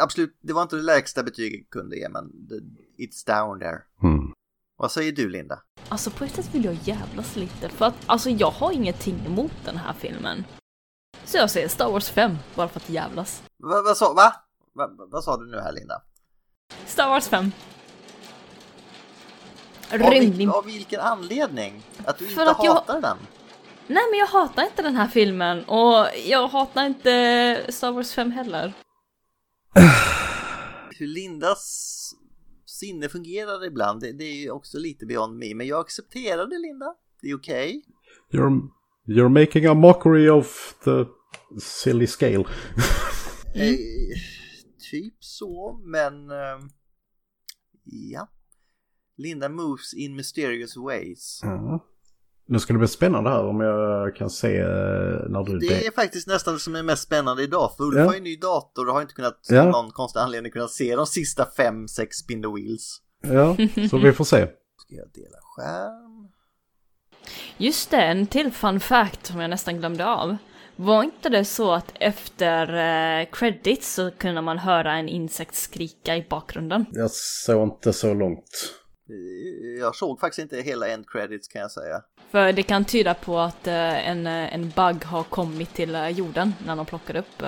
absolut, det var inte det lägsta betyget jag kunde ge men it's down there. Mm. Vad säger du Linda? Alltså på ett sätt vill jag jävlas lite för att alltså jag har ingenting emot den här filmen. Så jag säger Star Wars 5 bara för att jävlas. Va, vad sa, va? Va, va- vad sa du nu här Linda? Star Wars 5. Av, Rymd vil, av vilken anledning? Att du För inte att jag- hatar den? Nej men jag hatar inte den här filmen och jag hatar inte Star Wars 5 heller. Hur Lindas sinne fungerar ibland, det, det är ju också lite beyond me. Men jag accepterar det Linda. Det är okej. You're, you're making a mockery of the silly scale. Eh, typ så, men... eh, ja. Linda moves in mysterious ways. Ja. Nu ska det bli spännande här om jag kan se eh, när du... Det är faktiskt nästan det som är mest spännande idag. För Ulf Ja. har ju en ny dator och har inte kunnat, Ja. någon konstig anledning, kunnat se de sista fem, sex spin the wheels. Ja, så vi får se. Ska jag dela skärm? Just det, en till fun fact som jag nästan glömde av. Var inte det så att efter eh, credits så kunde man höra en insekt skrika i bakgrunden? Jag såg inte så långt. Jag såg faktiskt inte hela end credits kan jag säga. För det kan tyda på att eh, en, eh, en bug har kommit till eh, jorden när de plockade upp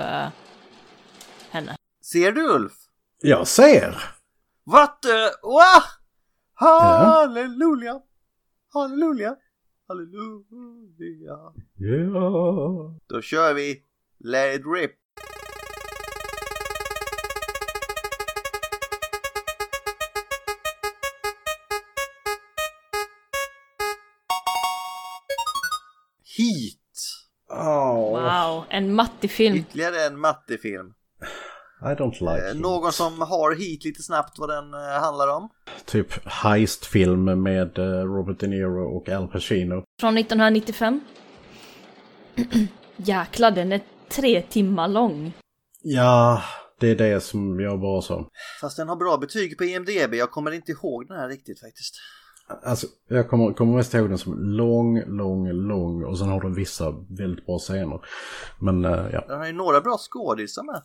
henne. Ser du Ulf? Jag ser! What the... Wow! Halleluja! Halleluja! Halleluja! Ja. Då kör vi Let it rip! En mattig film. Ytterligare en mattefilm. I don't like Eh. Någon som har Heat lite snabbt vad den eh, handlar om? Typ heistfilm med eh, Robert De Niro och Al Pacino. Från 1995. Jäklar, den är tre timmar lång. Ja, det är det som jag bara sa. Fast den har bra betyg på IMDB. Jag kommer inte ihåg den här riktigt faktiskt. Alltså, jag kommer, kommer mest ihåg den som lång, lång, lång och sen har den vissa väldigt bra scener. Men eh, ja, Den har ju några bra skådisar med.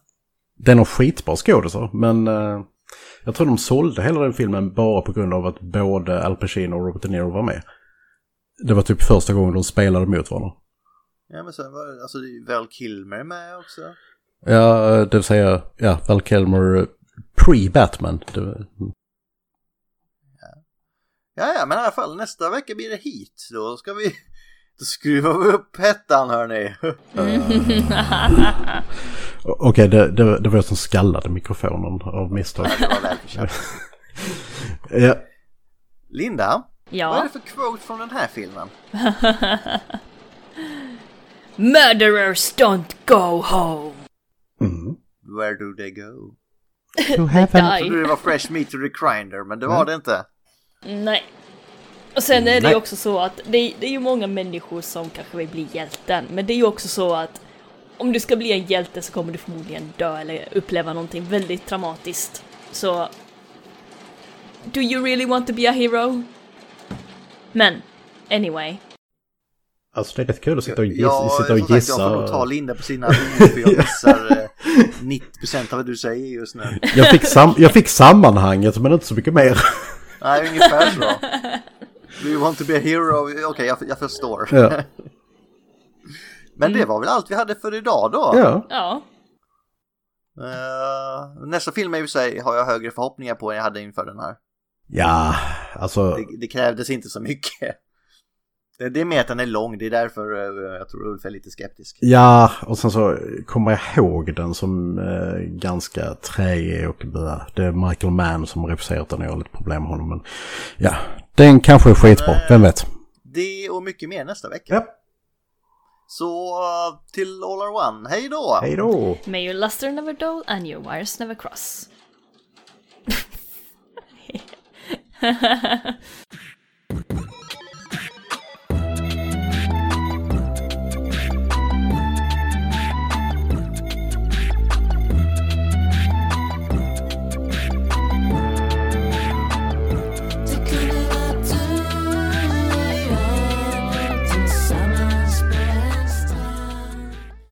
den har skitbra skådisar men eh, jag tror de sålde hela den filmen bara på grund av att både Al Pacino och Robert De Niro var med. Det var typ första gången de spelade mot varandra. Ja men sen var alltså Val Kilmer med också. Ja, det vill säga, ja, Val Kilmer eh, pre-Batman. Det- Ja ja men i alla fall nästa vecka blir det hit. Då ska vi, då skruvar vi upp hettan hörni. Okej, det, det, det var jag som skallade mikrofonen av misstag. ja, Linda, Vad är Ja. det för quote från den här filmen? Murderers don't go home. Mm. Where do they go? To heaven. Jag trodde det var Fresh Meat to the Grinder, men det var det inte. Nej. Och sen är det ju också så att det, det är ju många människor som kanske vill bli hjälten. Men det är ju också så att om du ska bli en hjälte så kommer du förmodligen dö eller uppleva någonting väldigt traumatiskt. Så... Do you really want to be a hero? Men, anyway. Alltså det är rätt kul att sitta och, giss, Ja, sitta och sagt, jag gissa. får nog ta Linda på sina ord för jag missar eh, 90% av vad du säger just nu. Jag fick, sam, jag fick sammanhanget men inte så mycket mer. Nej, ungefär så. Do you want to be a hero? Okej, jag, jag förstår. Ja. Men det var väl allt vi hade för idag då. ja. Ja. Eh, nästa film i och för sig har jag högre förhoppningar på än jag hade inför den här. Ja, alltså. Det, det krävdes inte så mycket. Det, det är mer att den är lång, det är därför eh, jag tror Ulf är lite skeptisk. Ja, och sen så kommer jag ihåg den som eh, ganska träig och blä. Det är Michael Mann som har regisserat den och jag har lite problem med honom. Men ja, den kanske är skitbra, vem vet. Det och mycket mer nästa vecka. Ja, Så eh, till All Are One, hej då! hej då! May your luster never dull and your wires never cross.